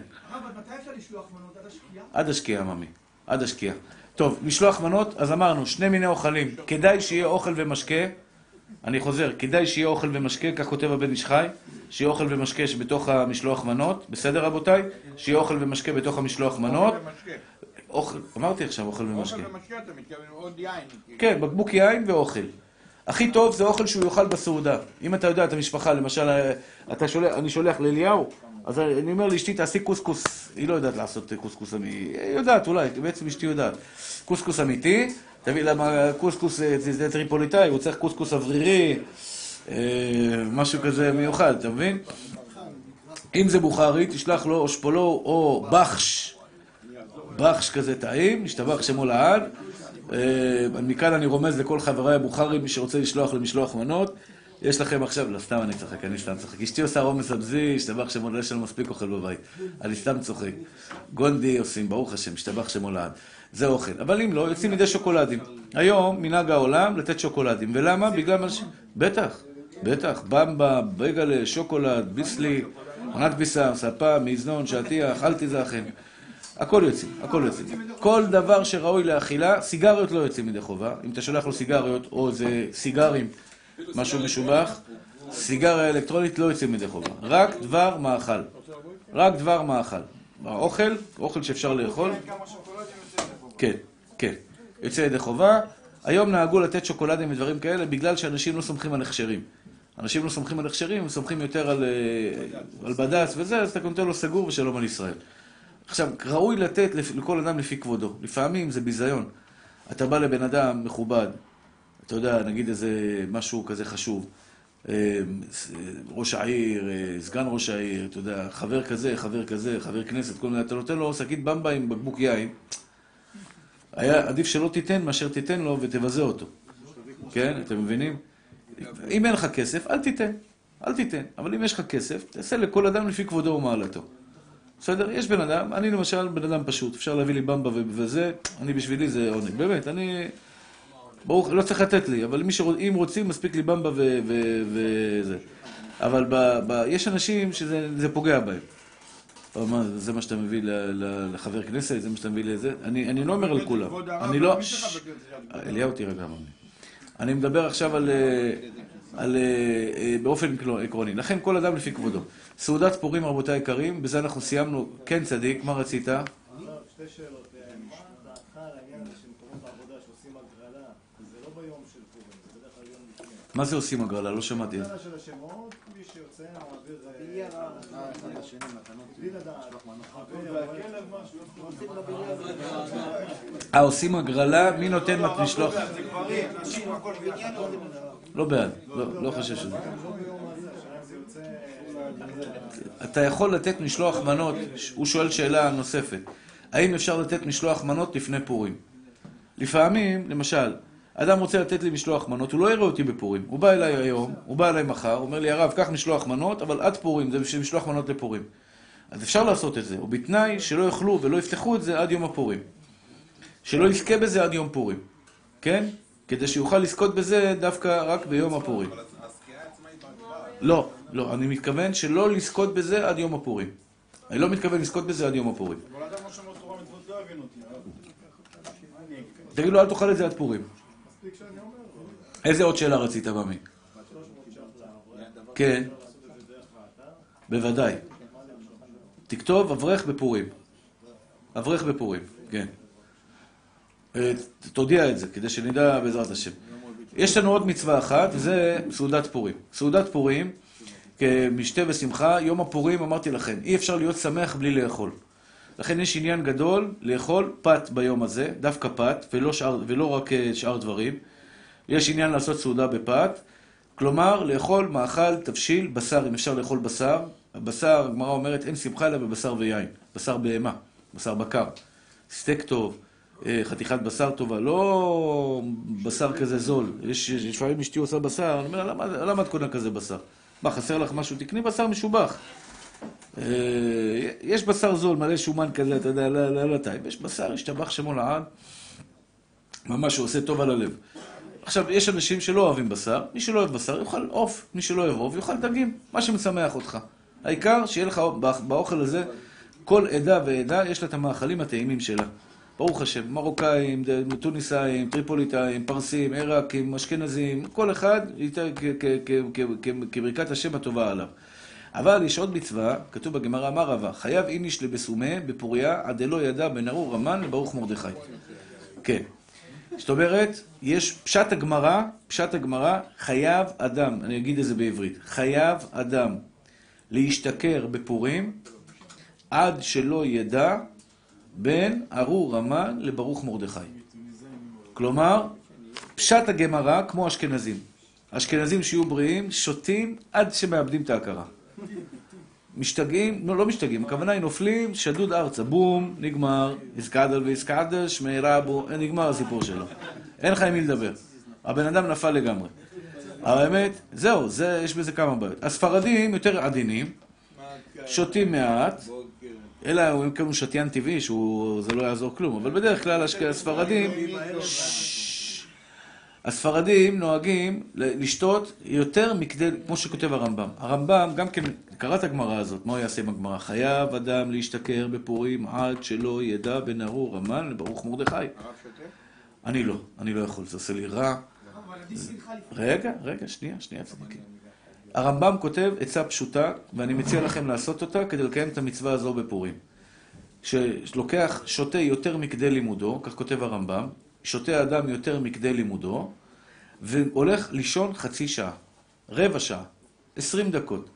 עד השקיעה,
ממי. עד השקיעה. טוב, משלוח מנות, אז אמרנו, שני מיני אוכלים. כדאי שיהיה אוכל ומשקה. אני חוזר, כדאי שיהיה אוכל ומשקה, כך כותב הבן איש חי, שיהיה אוכל ומשקה שבתוך המשלוח מנות, בסדר רבותיי? שיהיה אוכל ומשקה בתוך המשלוח מנות.
אוכל ומשקה.
אמרתי עכשיו אוכל ומשקה.
אוכל ומשקה אתה מתכוון, עוד יין.
כן, בקבוק יין ואוכל. הכי טוב זה אוכל שהוא יאכל בסעודה. אם אתה יודע את המשפחה, למשל, אה, אתה שולח, אני שולח לאליהו, אז אני אומר לאשתי, תעשי קוסקוס, היא לא יודעת לעשות קוסקוס אמיתי, היא יודעת אולי, בעצם אשתי יודעת. קוסקוס אמיתי, תביא למה קוסקוס אה, זה טריפוליטאי, הוא צריך קוסקוס אוורירי, אה, משהו כזה מיוחד, אתה מבין? אם זה בוכרי, תשלח לו או שפולו או בחש, בחש כזה טעים, השתבח שמו לעד. אה, מכאן אני רומז לכל חבריי הבוכרים, שרוצה לשלוח למשלוח מנות. יש לכם עכשיו, לא, סתם אני צוחק, אני סתם צוחק. אשתי עושה רומס אבזי, השתבח שמו לעד, יש לנו מספיק אוכל בבית. אני סתם צוחק. גונדי עושים, ברוך השם, השתבח שמו לעד. זה אוכל. אבל אם לא, יוצאים מדי שוקולדים. היום, מנהג העולם, לתת שוקולדים. ולמה? בגלל מה ש... בטח, בטח. במבה, בגלה, שוקולד, ביסלי, עונת ביסר, ספה, מזנון, שטיח, אל תיזכן. הכל יוצאים, הכל יוצאים. כל דבר שראוי לאכילה, סיגריות לא יוצאים מדי חובה. אם אתה שולח לו סיגריות, או זה סיגרים, משהו משובח, סיגריה אלקטרונית לא יוצאים מדי חובה. רק דבר מאכל. רק דבר מאכל. האוכל, אוכל שאפשר לאכול,
כמה שוקולדים יוצאים לפה.
כן, כן. יוצא ידי חובה. היום נהגו לתת שוקולדים ודברים כאלה בגלל שאנשים לא סומכים על הכשרים. אנשים לא סומכים על הכשרים, הם סומכים יותר על, אה, על בד"ץ וזה, אז אתה נותן לו סגור ושלום על ישראל. עכשיו, ראוי לתת לכל אדם לפי כבודו. לפעמים זה ביזיון. אתה בא לבן אדם מכובד, אתה יודע, נגיד איזה משהו כזה חשוב. אה, ראש העיר, אה, סגן ראש העיר, אתה יודע, חבר כזה, חבר כזה, חבר כנסת, כל מיני, אתה נותן לו שקית במבה עם בקבוק יין. היה עדיף שלא תיתן מאשר תיתן לו ותבזה אותו. כן, אתם מבינים? אם אין לך כסף, אל תיתן. אל תיתן. אבל אם יש לך כסף, תעשה לכל אדם לפי כבודו ומעלתו. בסדר? יש בן אדם, אני למשל בן אדם פשוט, אפשר להביא לי במבה וזה, אני בשבילי זה עונג. באמת, אני... ברוך, לא צריך לתת לי, אבל שרוצ... אם רוצים, מספיק לי במבה וזה. אבל ב... ב... יש אנשים שזה זה פוגע בהם. מה, זה מה שאתה מביא לחבר כנסת, זה מה שאתה מביא לזה? אני, אני לא אומר על כולם. אני לא...
יד?
אליהו תירגע, ממי. אני מדבר עכשיו על, אה, על אה, אה, באופן עקרו- עקרוני. לכן כל אדם לפי כבודו. סעודת פורים, רבותיי היקרים, בזה אנחנו סיימנו. כן, צדיק, מה רצית?
שתי שאלות. אה, מה דעתך על העניין הזה של מקומות העבודה שעושים הגרלה? זה לא ביום של פורים, זה בדרך כלל יום לפני.
מה זה עושים הגרלה? לא שמעתי.
הגרלה של השמות, מי שיוצא מעביר... אה,
אה.
אה, עושים הגרלה? מי נותן משלוח?
הכל בניין.
לא בעד. לא, לא חושב שזה.
לא.
אתה יכול לתת משלוח מנות, הוא שואל שאלה נוספת. האם אפשר לתת משלוח מנות לפני פורים? לפעמים, למשל, אדם רוצה לתת לי משלוח מנות, הוא לא יראה אותי בפורים. הוא בא אליי היום, הוא בא אליי מחר, הוא אומר לי, הרב, קח משלוח מנות, אבל עד פורים, זה בשביל משלוח מנות לפורים. אז אפשר לעשות את זה, ובתנאי שלא יאכלו ולא יפתחו את זה עד יום הפורים. שלא יזכה בזה עד יום פורים. כן? כדי שיוכל לזכות בזה דווקא רק ביום הפורים.
בהגדרה.
לא, לא, אני מתכוון שלא לזכות בזה עד יום הפורים. אני לא מתכוון לזכות בזה עד יום הפורים.
לא לא.
תגיד לו, אל תאכל את זה עד פורים. איזה עוד שאלה רצית, ממי?
300 ש"ח לאברהם,
כן. בוודאי. תכתוב אברך בפורים. אברך בפורים, כן. אה, תודיע את זה, כדי שנדע בעזרת השם. יש לנו עוד מצווה אחת, וזה סעודת פורים. סעודת פורים, כמשתה ושמחה, יום הפורים, אמרתי לכם, אי אפשר להיות שמח בלי לאכול. לכן יש עניין גדול לאכול פת ביום הזה, דווקא פת, ולא, שאר, ולא רק אה, שאר דברים. יש עניין לעשות סעודה בפת, כלומר, לאכול מאכל, תבשיל, בשר, אם אפשר לאכול בשר. הבשר, הגמרא אומרת, אין שמחה אלא בבשר ויין. בשר בהמה, בשר בקר. סטייק טוב, אה, חתיכת בשר טובה, לא בשר כזה זול. יש, יש- לפעמים אשתי עושה בשר, אני אומר, למה, למה את קונה כזה בשר? מה, חסר לך משהו? תקני בשר משובח. אה, יש בשר זול, מלא שומן כזה, אתה יודע, לא, לא, לא טעים. יש בשר, השתבח שמו לעד, ממש הוא עושה טוב על הלב. עכשיו, יש אנשים שלא אוהבים בשר, מי שלא אוהב בשר יאכל עוף, מי שלא אוהב עוף יאכל דגים, מה שמשמח אותך. העיקר שיהיה לך בא- באוכל הזה, כל עדה ועדה יש לה את המאכלים הטעימים שלה. ברוך השם, מרוקאים, טוניסאים, טריפוליטאים, פרסים, עיראקים, אשכנזים, כל אחד כברכת השם הטובה עליו. אבל יש עוד מצווה, כתוב בגמרא, אמר רבא, חייב איניש לבסומה בפוריה עד דלא ידע בין ארור המן לברוך מרדכי. כן. זאת אומרת, יש פשט הגמרא, פשט הגמרא, חייב אדם, אני אגיד את זה בעברית, חייב אדם להשתכר בפורים עד שלא ידע בין ארור המן לברוך מרדכי. כלומר, פשט הגמרא כמו אשכנזים. אשכנזים שיהיו בריאים, שותים עד שמאבדים את ההכרה. משתגעים, לא, לא משתגעים, הכוונה היא נופלים, שדוד ארצה, בום, נגמר, איסקדל ואיסקדל, שמי רבו, נגמר הסיפור שלו. אין לך עם מי לדבר. הבן אדם נפל לגמרי. האמת, זהו, זה, יש בזה כמה בעיות. הספרדים יותר עדינים, שותים מעט, אלא כן הוא שתיין טבעי, שזה לא יעזור כלום, אבל בדרך כלל הספרדים... הספרדים נוהגים לשתות יותר מכדי, כמו שכותב הרמב"ם. הרמב"ם, גם כן, קרא את הגמרא הזאת, מה הוא יעשה עם הגמרא? חייב אדם להשתכר בפורים עד שלא ידע בין ארור המן לברוך מרדכי.
הרב שותה?
אני לא, אני לא יכול, זה עושה לי רע. רגע, רגע, שנייה, שנייה, צדיקים. הרמב"ם כותב עצה פשוטה, ואני מציע לכם לעשות אותה כדי לקיים את המצווה הזו בפורים. שלוקח, שותה יותר מכדי לימודו, כך כותב הרמב"ם, שותה אדם יותר מכדי לימודו, והולך לישון חצי שעה, רבע שעה, עשרים דקות.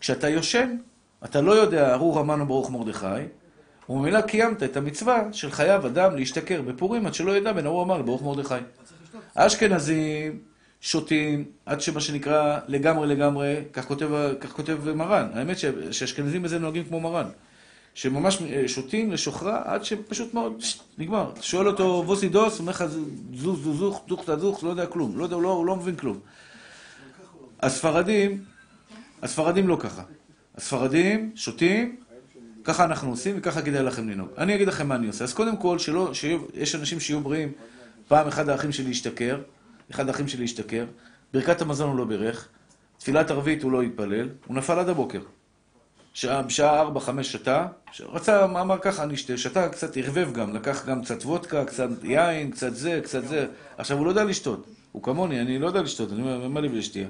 כשאתה יושן, אתה לא יודע ארור המן וברוך מרדכי, וממילא קיימת את המצווה של חייב אדם להשתכר בפורים עד שלא ידע בין ארור המן לברוך מרדכי. האשכנזים שותים עד שמה שנקרא לגמרי לגמרי, כך כותב, כך כותב מרן. האמת שאשכנזים בזה נוהגים כמו מרן. שממש אה, שותים לשוכרה עד שפשוט מאוד, נגמר. שואל אותו ווסי דוס, אומר לך זוז זוזוך, דוך תדוך, לא יודע כלום. לא יודע, הוא לא, לא מבין כלום. הספרדים, הספרדים לא ככה. הספרדים שותים, ככה אנחנו עושים וככה כדאי לכם לנהוג. אני אגיד לכם מה אני עושה. אז קודם כל, שלא, שיהיו, יש אנשים שיהיו בריאים. פעם אחד האחים שלי השתכר, אחד האחים שלי השתכר, ברכת המזון הוא לא בירך, תפילת ערבית הוא לא התפלל, הוא נפל עד הבוקר. שעה, בשעה ארבע, חמש שתה, רצה, אמר ככה, אני אשתה, שתה קצת, ערבב גם, לקח גם קצת וודקה, קצת יין, קצת זה, קצת זה. עכשיו, הוא לא יודע לשתות. הוא כמוני, אני לא יודע לשתות, אני אומר, מה לי ולשתייה?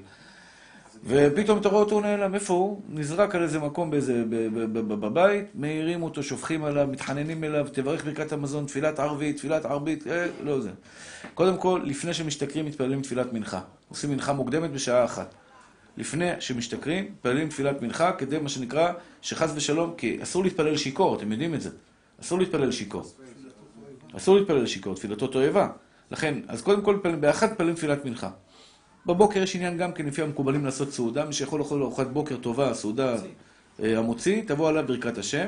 ופתאום אתה רואה אותו נעלם, איפה הוא? נזרק על איזה מקום באיזה, בבית, מעירים אותו, שופכים עליו, מתחננים אליו, תברך ברכת המזון, תפילת ערבית, תפילת ערבית, אה, לא זה. קודם כל, לפני שמשתכרים, מתפללים תפילת מנחה. עושים מנחה מוקדמת בשעה אחת. לפני שמשתכרים, מתפללים תפילת מנחה, כדי מה שנקרא, שחס ושלום, כי אסור להתפלל שיכור, אתם יודעים את זה. אסור להתפלל שיכור. אסור להתפלל שיכור, תפילתו תועבה. לכן, אז קודם כל, באחת מתפללים תפילת מנחה. בבוקר יש עניין גם כן לפי המקובלים לעשות סעודה, מי שיכול לאכול ארוחת בוקר טובה, סעודה אה, המוציא, תבוא עליו ברכת השם,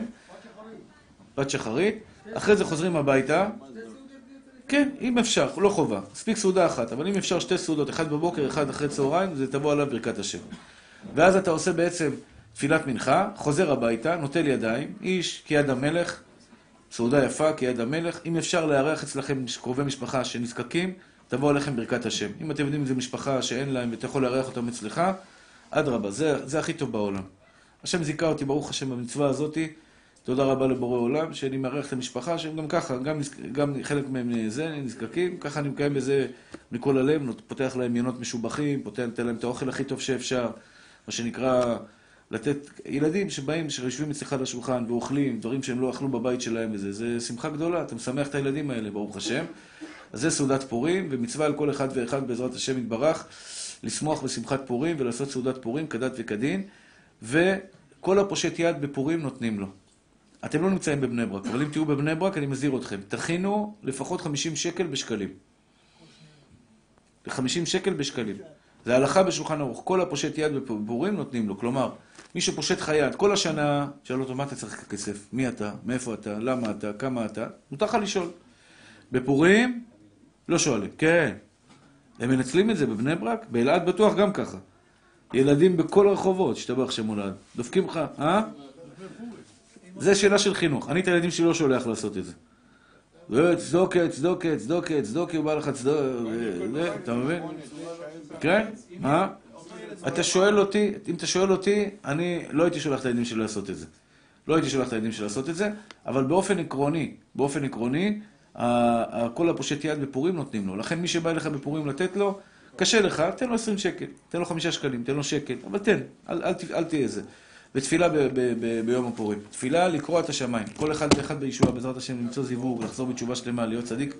בת שחרית, אחרי זה חוזרים הביתה, כן, אם אפשר, לא חובה, מספיק סעודה אחת, אבל אם אפשר שתי סעודות, אחת בבוקר, אחת אחרי צהריים, זה תבוא עליו ברכת השם. ואז אתה עושה בעצם תפילת מנחה, חוזר הביתה, נוטל ידיים, איש כיד המלך, סעודה יפה כיד המלך, אם אפשר לארח אצלכם קרובי משפחה שנזקקים, תבוא עליכם ברכת השם. אם אתם יודעים איזה משפחה שאין להם ואתה יכול לארח אותם אצלך, אדרבה, זה, זה הכי טוב בעולם. השם זיכה אותי, ברוך השם, במצווה הזאתי. תודה רבה לבורא עולם, שאני מארח את המשפחה, שהם גם ככה, גם, גם חלק מהם זה, נזקקים, ככה אני מקיים בזה מכל הלב, פותח להם ינות משובחים, פותח, נותן להם את האוכל הכי טוב שאפשר, מה שנקרא, לתת, ילדים שבאים, שיושבים אצלך על השולחן ואוכלים, דברים שהם לא אכלו בבית שלהם וזה, זה שמחה גדולה, אתה משמח את הילדים האלה, ברוך השם. אז זה סעודת פורים, ומצווה על כל אחד ואחד בעזרת השם יתברך, לשמוח בשמחת פורים ולעשות סעודת פורים כדת וכדין, וכל הפושט יד בפורים נותנים לו. אתם לא נמצאים בבני ברק, אבל אם תהיו בבני ברק, אני מזהיר אתכם. תכינו לפחות 50 שקל בשקלים. 50 שקל בשקלים. זה הלכה בשולחן ערוך. כל הפושט יד בפורים נותנים לו. כלומר, מי שפושט לך יד כל השנה, שאל אותו, מה אתה צריך כסף? מי אתה? מאיפה אתה? למה אתה? כמה אתה? מותר לך לשאול. בפורים, לא שואלים. כן. הם מנצלים את זה בבני ברק? באלעד בטוח גם ככה. ילדים בכל הרחובות, השתבח שם הולד. דופקים לך, אה? זה שאלה של חינוך. אני את הילדים שלי לא שולח לעשות את זה. זה צדוקה, צדוקה, צדוקה, צדוקה, בא לך צדוקה, אתה מבין? כן? מה? אתה שואל אותי, אם אתה שואל אותי, אני לא הייתי שולח את הילדים שלי לעשות את זה. לא הייתי שולח את הילדים שלי לעשות את זה, אבל באופן עקרוני, באופן עקרוני, כל הפושט יד בפורים נותנים לו. לכן מי שבא אליך בפורים לתת לו, קשה לך, תן לו 20 שקל, תן לו 5 שקלים, תן לו שקל, אבל תן, אל תהיה זה. ותפילה ב- ב- ב- ביום הפורים. תפילה לקרוע את השמיים. כל אחד ואחד בישועה, בעזרת השם, למצוא זיווג, לחזור בתשובה שלמה, להיות צדיק.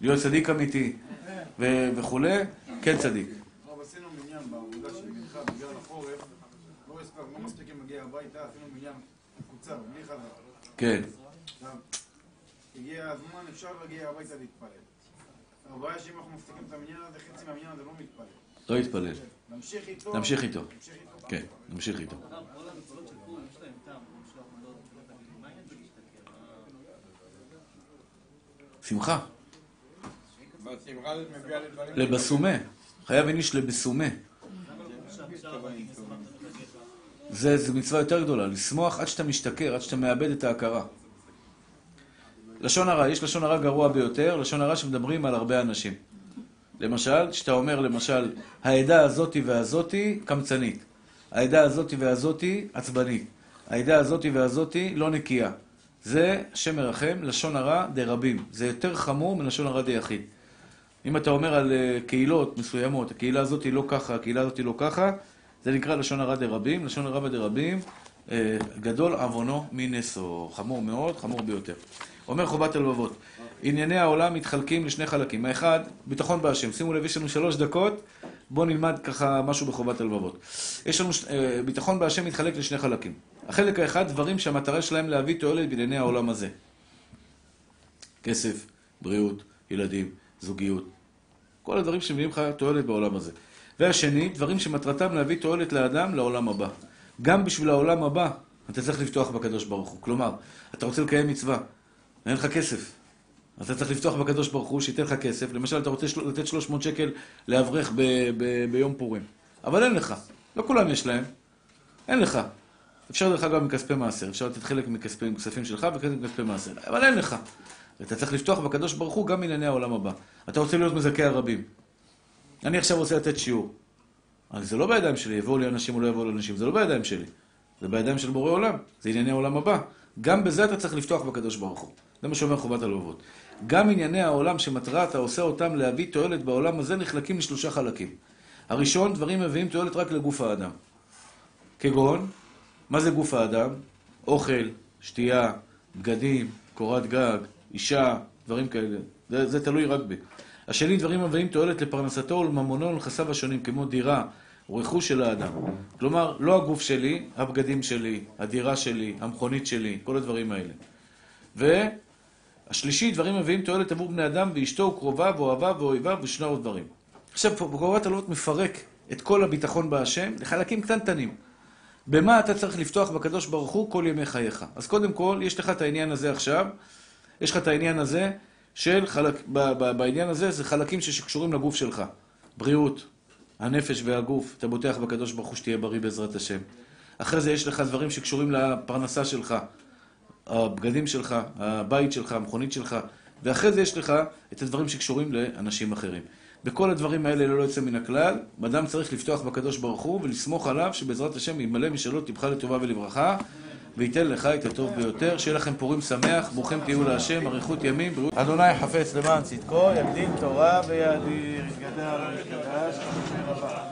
להיות צדיק אמיתי ו- וכולי, כן צדיק.
לא חזרה.
כן.
הגיע הזמן, אפשר להגיע הביתה להתפלל. הבעיה שאם אנחנו מפסיקים את המניין הזה, חצי מהמניין הזה לא מתפלל.
לא יתפלל.
נמשיך איתו.
נמשיך איתו. כן, נמשיך איתו. שמחה. לבסומה. חייב איניש לבסומה. זה, זה מצווה יותר גדולה, לשמוח עד שאתה משתכר, עד שאתה מאבד את ההכרה. לשון הרע, יש לשון הרע גרוע ביותר, לשון הרע שמדברים על הרבה אנשים. למשל, שאתה אומר למשל, העדה הזאתי והזאתי קמצנית, העדה הזאתי והזאתי עצבנית, העדה הזאתי והזאתי לא נקייה. זה, השם מרחם, לשון הרע דרבים. זה יותר חמור מלשון הרע דיחיד. אם אתה אומר על אה, קהילות מסוימות, הקהילה הזאת היא לא ככה, הקהילה הזאת היא לא ככה, זה נקרא לשון הרע דרבים. לשון הרע דרבים, אה, גדול עוונו מנשוא. חמור מאוד, חמור ביותר. אומר חובת הלבבות, ענייני העולם מתחלקים לשני חלקים. האחד, ביטחון בהשם. שימו לב, יש לנו שלוש דקות, בואו נלמד ככה משהו בחובת הלבבות. יש לנו, אה, ביטחון בהשם מתחלק לשני חלקים. החלק האחד, דברים שהמטרה שלהם להביא תועלת בענייני העולם הזה. כסף, בריאות, ילדים, זוגיות. כל הדברים שמביאים לך תועלת בעולם הזה. והשני, דברים שמטרתם להביא תועלת לאדם לעולם הבא. גם בשביל העולם הבא, אתה צריך לפתוח בקדוש ברוך הוא. כלומר, אתה רוצה לקיים מצווה, אין לך כסף. אז אתה צריך לפתוח בקדוש ברוך הוא שייתן לך כסף. למשל, אתה רוצה לתת 300 שקל לאברך ביום פורים. אבל אין לך. לא כולם יש להם. אין לך. אפשר דרך אגב מכספי מעשר, אפשר לתת חלק מכספי- מכספים שלך וחלק מכספי מעשר, אבל אין לך. ואתה צריך לפתוח בקדוש ברוך הוא גם ענייני העולם הבא. אתה רוצה להיות מזכה הרבים. אני עכשיו רוצה לתת שיעור. אבל זה לא בידיים שלי, יבואו לי אנשים או לא יבואו לי אנשים, זה לא בידיים שלי. זה בידיים של בורא עולם, זה ענייני העולם הבא. גם בזה אתה צריך לפתוח בקדוש ברוך הוא. זה מה שאומר חובת הלבבות. גם ענייני העולם שמטרה אתה עושה אותם להביא תועלת בעולם הזה נחלקים לשלושה חלקים. הראשון, דברים מביאים תועלת רק לגוף האדם. כגון, מה זה גוף האדם? אוכל, שתייה, בגדים, קורת גג, אישה, דברים כאלה. זה, זה תלוי רק בי. השני, דברים המביאים תועלת לפרנסתו ולממונו ולנכסיו השונים, כמו דירה רכוש של האדם. כלומר, לא הגוף שלי, הבגדים שלי, הדירה שלי, המכונית שלי, כל הדברים האלה. והשלישי, דברים המביאים תועלת עבור בני אדם ואשתו וקרוביו ואוהביו ואויביו ושני עוד דברים. עכשיו, פה בקרובת הלוות מפרק את כל הביטחון בהשם לחלקים קטנטנים. במה אתה צריך לפתוח בקדוש ברוך הוא כל ימי חייך. אז קודם כל, יש לך את העניין הזה עכשיו, יש לך את העניין הזה של חלק, ב, ב, בעניין הזה זה חלקים שקשורים לגוף שלך. בריאות, הנפש והגוף, אתה בוטח בקדוש ברוך הוא שתהיה בריא בעזרת השם. אחרי זה יש לך דברים שקשורים לפרנסה שלך, הבגדים שלך, הבית שלך, המכונית שלך, ואחרי זה יש לך את הדברים שקשורים לאנשים אחרים. בכל הדברים האלה ללא יוצא מן הכלל, אדם צריך לפתוח בקדוש ברוך הוא ולסמוך עליו שבעזרת השם ימלא משאלות טיפך לטובה ולברכה וייתן לך את הטוב ביותר. שיהיה לכם פורים שמח, ברוכים תהיו להשם, אריכות ימים, בריאות. אדוני חפץ למען צדקו, יקדים תורה ויאדיר, יתגדל ויתקדש, רבה.